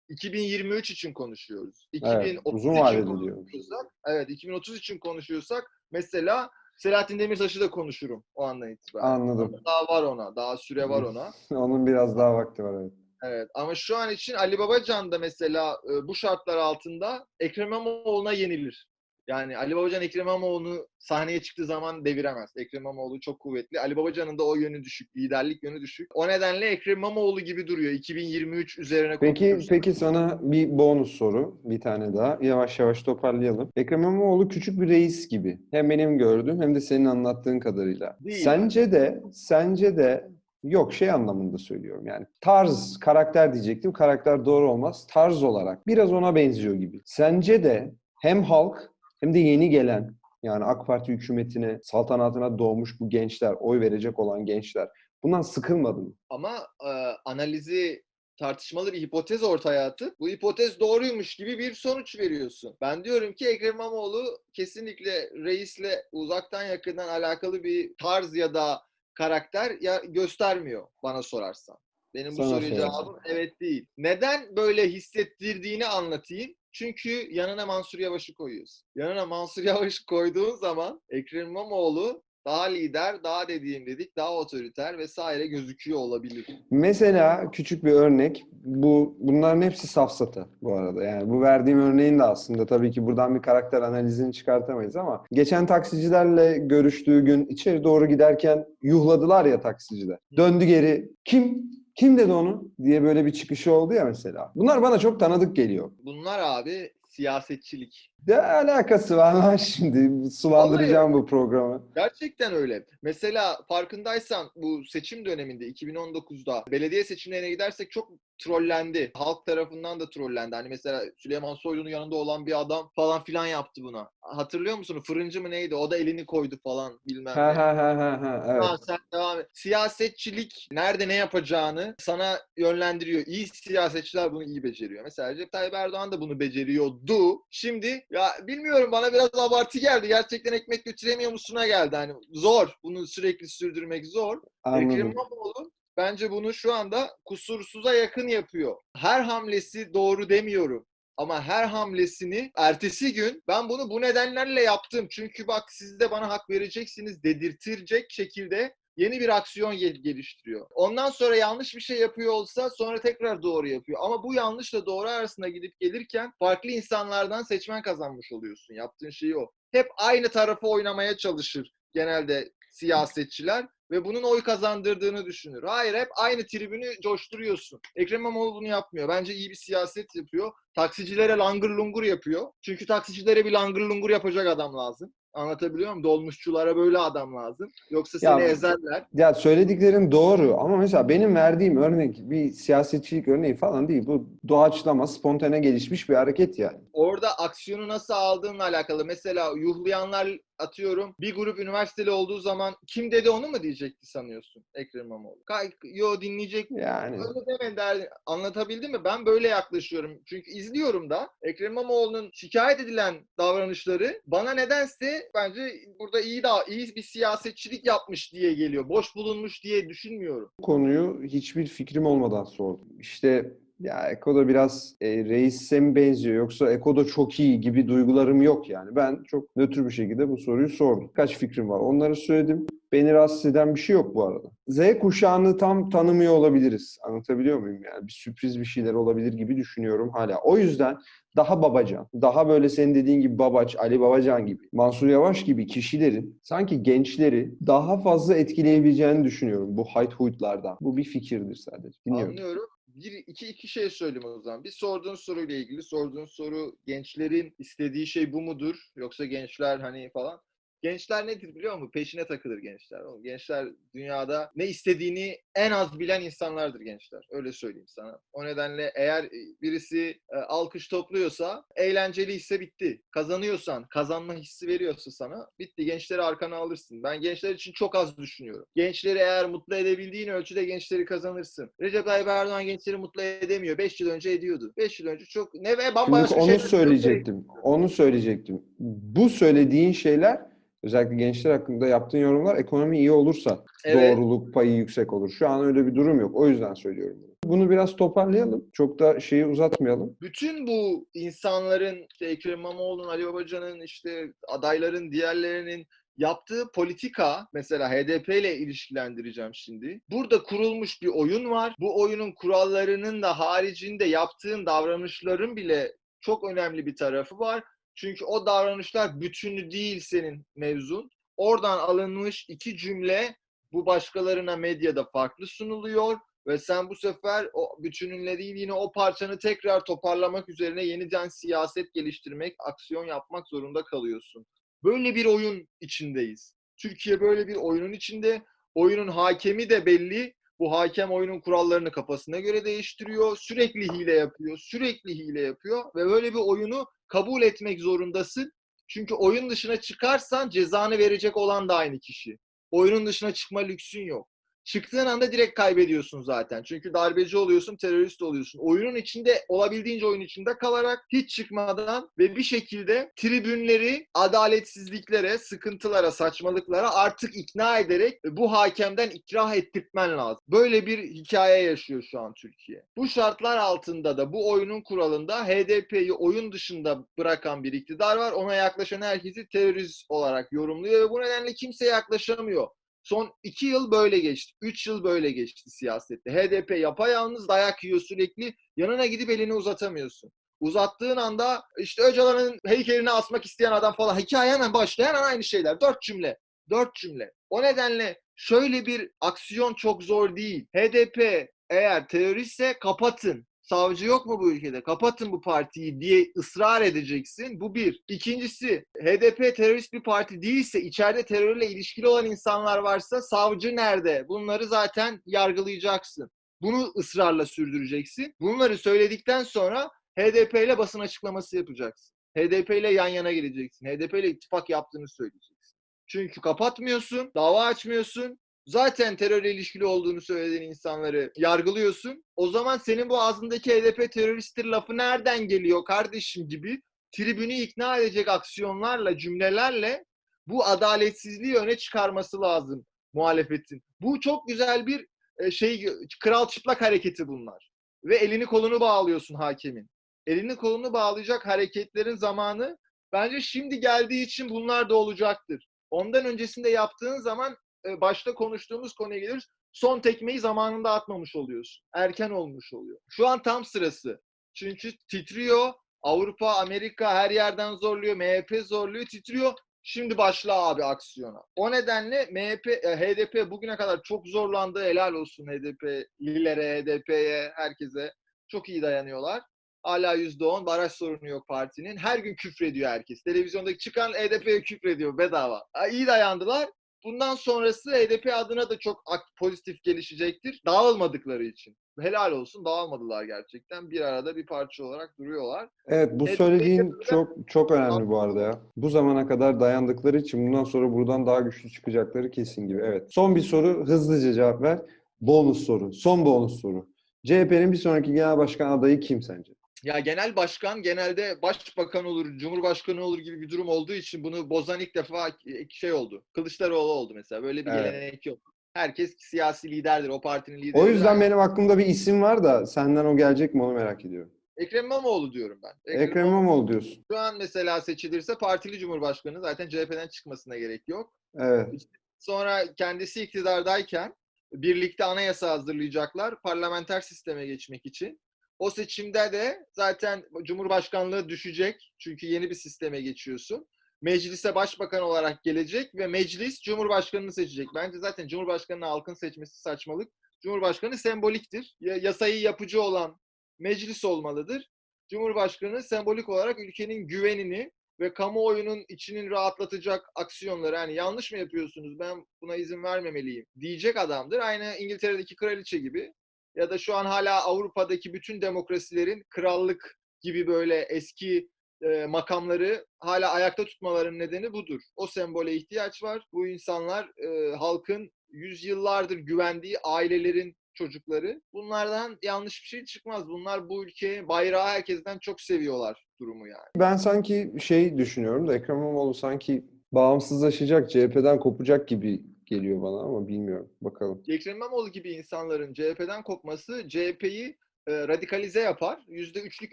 2023 için konuşuyoruz. Evet, 2030 uzun için vadede konuşuyorsak, evet 2030 için konuşuyorsak mesela Selahattin Demirtaş'ı da konuşurum o andan itibaren. Anladım. Daha var ona, daha süre var ona. Onun biraz daha vakti var evet. Evet ama şu an için Ali Babacan da mesela e, bu şartlar altında Ekrem İmamoğlu'na yenilir. Yani Ali Babacan Ekrem İmamoğlu'nu sahneye çıktığı zaman deviremez. Ekrem İmamoğlu çok kuvvetli. Ali Babacan'ın da o yönü düşük, liderlik yönü düşük. O nedenle Ekrem İmamoğlu gibi duruyor 2023 üzerine Peki peki sana bir bonus soru, bir tane daha. Yavaş yavaş toparlayalım. Ekrem İmamoğlu küçük bir reis gibi. Hem benim gördüğüm hem de senin anlattığın kadarıyla. Değil. Sence de sence de yok şey anlamında söylüyorum yani tarz karakter diyecektim. Karakter doğru olmaz. Tarz olarak biraz ona benziyor gibi. Sence de hem halk hem de yeni gelen yani AK Parti hükümetine, saltanatına doğmuş bu gençler, oy verecek olan gençler bundan sıkılmadı mı? Ama e, analizi tartışmalı bir hipotez ortaya atıp bu hipotez doğruymuş gibi bir sonuç veriyorsun. Ben diyorum ki Ekrem İmamoğlu kesinlikle reisle uzaktan yakından alakalı bir tarz ya da karakter ya göstermiyor bana sorarsan. Benim bu Sana soruya sorarsan. cevabım evet değil. Neden böyle hissettirdiğini anlatayım. Çünkü yanına Mansur Yavaş'ı koyuyorsun. Yanına Mansur Yavaş'ı koyduğun zaman Ekrem İmamoğlu daha lider, daha dediğim dedik, daha otoriter vesaire gözüküyor olabilir. Mesela küçük bir örnek. Bu bunların hepsi safsata bu arada. Yani bu verdiğim örneğin de aslında tabii ki buradan bir karakter analizini çıkartamayız ama geçen taksicilerle görüştüğü gün içeri doğru giderken yuhladılar ya taksiciler. Döndü geri. Kim? Kim dedi onu? diye böyle bir çıkışı oldu ya mesela. Bunlar bana çok tanıdık geliyor. Bunlar abi siyasetçilik. Ne alakası var lan şimdi? Sulandıracağım bu programı. Gerçekten öyle. Mesela farkındaysan bu seçim döneminde 2019'da belediye seçimlerine gidersek çok trollendi. Halk tarafından da trollendi. Hani mesela Süleyman Soylu'nun yanında olan bir adam falan filan yaptı buna. Hatırlıyor musun? Fırıncı mı neydi? O da elini koydu falan bilmem Ha ne. ha ha ha ha evet. Tamam, sen devam et. Siyasetçilik nerede ne yapacağını sana yönlendiriyor. İyi siyasetçiler bunu iyi beceriyor. Mesela Recep Tayyip Erdoğan da bunu beceriyordu. Şimdi ya bilmiyorum bana biraz abartı geldi. Gerçekten ekmek götüremiyor musuna geldi. Hani zor. Bunu sürekli sürdürmek zor. Ekrem Anladım. İmamoğlu bence bunu şu anda kusursuza yakın yapıyor. Her hamlesi doğru demiyorum. Ama her hamlesini ertesi gün ben bunu bu nedenlerle yaptım. Çünkü bak siz de bana hak vereceksiniz dedirtirecek şekilde yeni bir aksiyon gel- geliştiriyor. Ondan sonra yanlış bir şey yapıyor olsa sonra tekrar doğru yapıyor. Ama bu yanlışla doğru arasında gidip gelirken farklı insanlardan seçmen kazanmış oluyorsun. Yaptığın şey o. Hep aynı tarafı oynamaya çalışır genelde siyasetçiler ve bunun oy kazandırdığını düşünür. Hayır hep aynı tribünü coşturuyorsun. Ekrem İmamoğlu bunu yapmıyor. Bence iyi bir siyaset yapıyor. Taksicilere langır lungur yapıyor. Çünkü taksicilere bir langır lungur yapacak adam lazım. Anlatabiliyor muyum? Dolmuşçulara böyle adam lazım. Yoksa Ya seni bu- ezerler. Ya söylediklerin doğru ama mesela benim verdiğim örnek bir siyasetçilik örneği falan değil. Bu doğaçlama, spontane gelişmiş bir hareket yani. Orada aksiyonu nasıl aldığınla alakalı. Mesela yuhlayanlar atıyorum bir grup üniversiteli olduğu zaman kim dedi onu mu diyecekti sanıyorsun Ekrem İmamoğlu? Kay- Yo dinleyecek Yani Öyle demeyin der, anlatabildim mi? Ben böyle yaklaşıyorum. Çünkü izliyorum da Ekrem İmamoğlu'nun şikayet edilen davranışları bana nedense bence burada iyi da iyi bir siyasetçilik yapmış diye geliyor. Boş bulunmuş diye düşünmüyorum. bu konuyu hiçbir fikrim olmadan sordum. İşte ya Eko'da biraz e, reisse mi benziyor yoksa Eko'da çok iyi gibi duygularım yok yani. Ben çok nötr bir şekilde bu soruyu sordum. Kaç fikrim var onları söyledim. Beni rahatsız eden bir şey yok bu arada. Z kuşağını tam tanımıyor olabiliriz. Anlatabiliyor muyum yani? Bir sürpriz bir şeyler olabilir gibi düşünüyorum hala. O yüzden daha babacan, daha böyle senin dediğin gibi babaç, Ali Babacan gibi, Mansur Yavaş gibi kişilerin sanki gençleri daha fazla etkileyebileceğini düşünüyorum bu hayt huytlardan. Bu bir fikirdir sadece. Dinliyorum. Anlıyorum. Bir, iki, iki şey söyleyeyim o zaman. Bir sorduğun soruyla ilgili. Sorduğun soru gençlerin istediği şey bu mudur? Yoksa gençler hani falan. Gençler nedir biliyor musun? Peşine takılır gençler. Oğlum, Gençler dünyada ne istediğini en az bilen insanlardır gençler. Öyle söyleyeyim sana. O nedenle eğer e, birisi e, alkış topluyorsa, eğlenceli ise bitti. Kazanıyorsan, kazanma hissi veriyorsa sana bitti. Gençleri arkana alırsın. Ben gençler için çok az düşünüyorum. Gençleri eğer mutlu edebildiğin ölçüde gençleri kazanırsın. Recep Tayyip Erdoğan gençleri mutlu edemiyor. 5 yıl önce ediyordu. 5 yıl önce çok ne ve Şimdi bambaşka onu şeyler- söyleyecektim. Onu söyleyecektim. Bu söylediğin şeyler özellikle gençler hakkında yaptığın yorumlar ekonomi iyi olursa Evet. doğruluk payı yüksek olur. Şu an öyle bir durum yok. O yüzden söylüyorum bunu. Bunu biraz toparlayalım. Çok da şeyi uzatmayalım. bütün bu insanların işte Ekrem İmamoğlu'nun, Ali Babacan'ın, işte adayların, diğerlerinin yaptığı politika mesela HDP ile ilişkilendireceğim şimdi. Burada kurulmuş bir oyun var. Bu oyunun kurallarının da haricinde yaptığın davranışların bile çok önemli bir tarafı var. Çünkü o davranışlar bütünü değil senin mevzun. Oradan alınmış iki cümle bu başkalarına medyada farklı sunuluyor ve sen bu sefer o bütününle değil yine o parçanı tekrar toparlamak üzerine yeniden siyaset geliştirmek, aksiyon yapmak zorunda kalıyorsun. Böyle bir oyun içindeyiz. Türkiye böyle bir oyunun içinde. Oyunun hakemi de belli. Bu hakem oyunun kurallarını kafasına göre değiştiriyor. Sürekli hile yapıyor. Sürekli hile yapıyor. Ve böyle bir oyunu kabul etmek zorundasın. Çünkü oyun dışına çıkarsan cezanı verecek olan da aynı kişi. Oyunun dışına çıkma lüksün yok. Çıktığın anda direkt kaybediyorsun zaten. Çünkü darbeci oluyorsun, terörist oluyorsun. Oyunun içinde, olabildiğince oyun içinde kalarak hiç çıkmadan ve bir şekilde tribünleri adaletsizliklere, sıkıntılara, saçmalıklara artık ikna ederek bu hakemden ikrah ettirtmen lazım. Böyle bir hikaye yaşıyor şu an Türkiye. Bu şartlar altında da bu oyunun kuralında HDP'yi oyun dışında bırakan bir iktidar var. Ona yaklaşan herkesi terörist olarak yorumluyor ve bu nedenle kimse yaklaşamıyor. Son iki yıl böyle geçti. Üç yıl böyle geçti siyasette. HDP yapayalnız dayak yiyor sürekli. Yanına gidip elini uzatamıyorsun. Uzattığın anda işte Öcalan'ın heykelini asmak isteyen adam falan. Hikaye hemen başlayan aynı şeyler. Dört cümle. Dört cümle. O nedenle şöyle bir aksiyon çok zor değil. HDP eğer teröristse kapatın. Savcı yok mu bu ülkede? Kapatın bu partiyi diye ısrar edeceksin. Bu bir. İkincisi HDP terörist bir parti değilse içeride terörle ilişkili olan insanlar varsa savcı nerede? Bunları zaten yargılayacaksın. Bunu ısrarla sürdüreceksin. Bunları söyledikten sonra HDP ile basın açıklaması yapacaksın. HDP ile yan yana geleceksin. HDP ile ittifak yaptığını söyleyeceksin. Çünkü kapatmıyorsun, dava açmıyorsun, zaten terörle ilişkili olduğunu söylediğin insanları yargılıyorsun. O zaman senin bu ağzındaki HDP teröristtir lafı nereden geliyor kardeşim gibi tribünü ikna edecek aksiyonlarla, cümlelerle bu adaletsizliği öne çıkarması lazım muhalefetin. Bu çok güzel bir e, şey kral çıplak hareketi bunlar. Ve elini kolunu bağlıyorsun hakemin. Elini kolunu bağlayacak hareketlerin zamanı bence şimdi geldiği için bunlar da olacaktır. Ondan öncesinde yaptığın zaman başta konuştuğumuz konuya geliriz. Son tekmeyi zamanında atmamış oluyorsun. Erken olmuş oluyor. Şu an tam sırası. Çünkü titriyor. Avrupa, Amerika her yerden zorluyor. MHP zorluyor, titriyor. Şimdi başla abi aksiyona. O nedenle MHP, HDP bugüne kadar çok zorlandı. Helal olsun HDP'lilere, HDP'ye, herkese. Çok iyi dayanıyorlar. Hala %10 baraj sorunu yok partinin. Her gün küfrediyor herkes. Televizyondaki çıkan HDP'ye küfrediyor bedava. İyi dayandılar. Bundan sonrası HDP adına da çok pozitif gelişecektir. Dağılmadıkları için. Helal olsun dağılmadılar gerçekten. Bir arada bir parça olarak duruyorlar. Evet bu HDP söylediğin kadar- çok çok önemli bu arada ya. Bu zamana kadar dayandıkları için bundan sonra buradan daha güçlü çıkacakları kesin gibi. Evet. Son bir soru hızlıca cevap ver. Bonus soru. Son bonus soru. CHP'nin bir sonraki genel başkan adayı kim sence? Ya genel başkan genelde başbakan olur, cumhurbaşkanı olur gibi bir durum olduğu için bunu bozan ilk defa şey oldu. Kılıçdaroğlu oldu mesela. Böyle bir Evet. gelenek yok. Herkes siyasi liderdir. O partinin lideri. O yüzden benim aklımda bir isim var da senden o gelecek mi onu merak ediyorum. Ekrem İmamoğlu diyorum ben. Ekrem İmamoğlu diyorsun. Şu an mesela seçilirse partili cumhurbaşkanı zaten CHP'den çıkmasına gerek yok. Evet. Sonra kendisi iktidardayken birlikte anayasa hazırlayacaklar parlamenter sisteme geçmek için. O seçimde de zaten Cumhurbaşkanlığı düşecek. Çünkü yeni bir sisteme geçiyorsun. Meclise başbakan olarak gelecek ve meclis Cumhurbaşkanını seçecek. Bence zaten Cumhurbaşkanını halkın seçmesi saçmalık. Cumhurbaşkanı semboliktir. Ya- Yasayı yapıcı olan meclis olmalıdır. Cumhurbaşkanı sembolik olarak ülkenin güvenini ve kamuoyunun içinin rahatlatacak aksiyonları hani yanlış mı yapıyorsunuz ben buna izin vermemeliyim diyecek adamdır. Aynı İngiltere'deki kraliçe gibi ya da şu an hala Avrupa'daki bütün demokrasilerin krallık gibi böyle eski e, makamları hala ayakta tutmalarının nedeni budur. O sembole ihtiyaç var. Bu insanlar e, halkın yüzyıllardır güvendiği ailelerin çocukları. Bunlardan yanlış bir şey çıkmaz. Bunlar bu ülkeyi, bayrağı herkesten çok seviyorlar durumu yani. Ben sanki şey düşünüyorum da Ekrem İmamoğlu sanki bağımsızlaşacak, CHP'den kopacak gibi geliyor bana ama bilmiyorum. Bakalım. Ekrem İmamoğlu gibi insanların CHP'den kopması CHP'yi e, radikalize yapar. %3'lük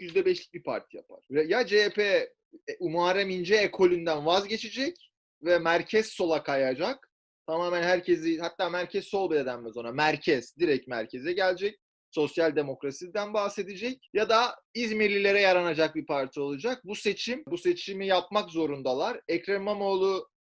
%5'lik bir parti yapar. Ya CHP e, Muharrem İnce ekolünden vazgeçecek ve merkez sola kayacak. Tamamen herkesi hatta merkez sol bile denmez ona. Merkez direkt merkeze gelecek. Sosyal demokrasiden bahsedecek ya da İzmirlilere yaranacak bir parti olacak. Bu seçim, bu seçimi yapmak zorundalar. Ekrem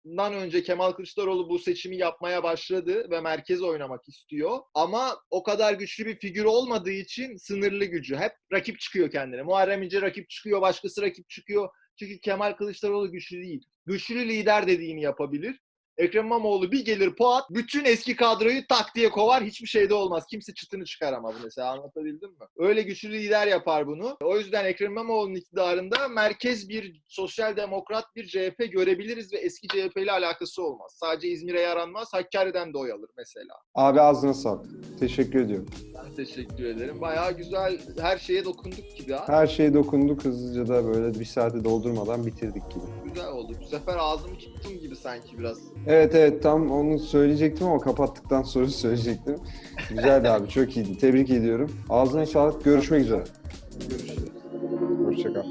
İmamoğlu'ndan önce Kemal Kılıçdaroğlu bu seçimi yapmaya başladı ve merkez oynamak istiyor. Ama o kadar güçlü bir figür olmadığı için sınırlı gücü. Hep rakip çıkıyor kendine. Muharrem İnce rakip çıkıyor, başkası rakip çıkıyor. Çünkü Kemal Kılıçdaroğlu güçlü değil. Güçlü lider dediğini yapabilir. Ekrem İmamoğlu bir gelir puat, bütün eski kadroyu tak diye kovar, hiçbir şeyde olmaz. Kimse çıtını çıkaramaz mesela anlatabildim mi? Öyle güçlü lider yapar bunu. O yüzden Ekrem İmamoğlu'nun iktidarında merkez bir sosyal demokrat bir CHP görebiliriz ve eski CHP ile alakası olmaz. Sadece İzmir'e yaranmaz, Hakkari'den de oy alır mesela. Abi ağzına sağlık. Teşekkür ediyorum. Ben teşekkür ederim. Bayağı güzel her şeye dokunduk gibi ha. Her şeye dokunduk hızlıca da böyle bir saati doldurmadan bitirdik gibi. Güzel oldu. Bu sefer ağzımı tuttum gibi sanki biraz. Evet evet tam onu söyleyecektim ama kapattıktan sonra söyleyecektim. Güzeldi abi çok iyiydi. Tebrik ediyorum. Ağzına sağlık. Görüşmek üzere. Görüşürüz. Hoşçakal.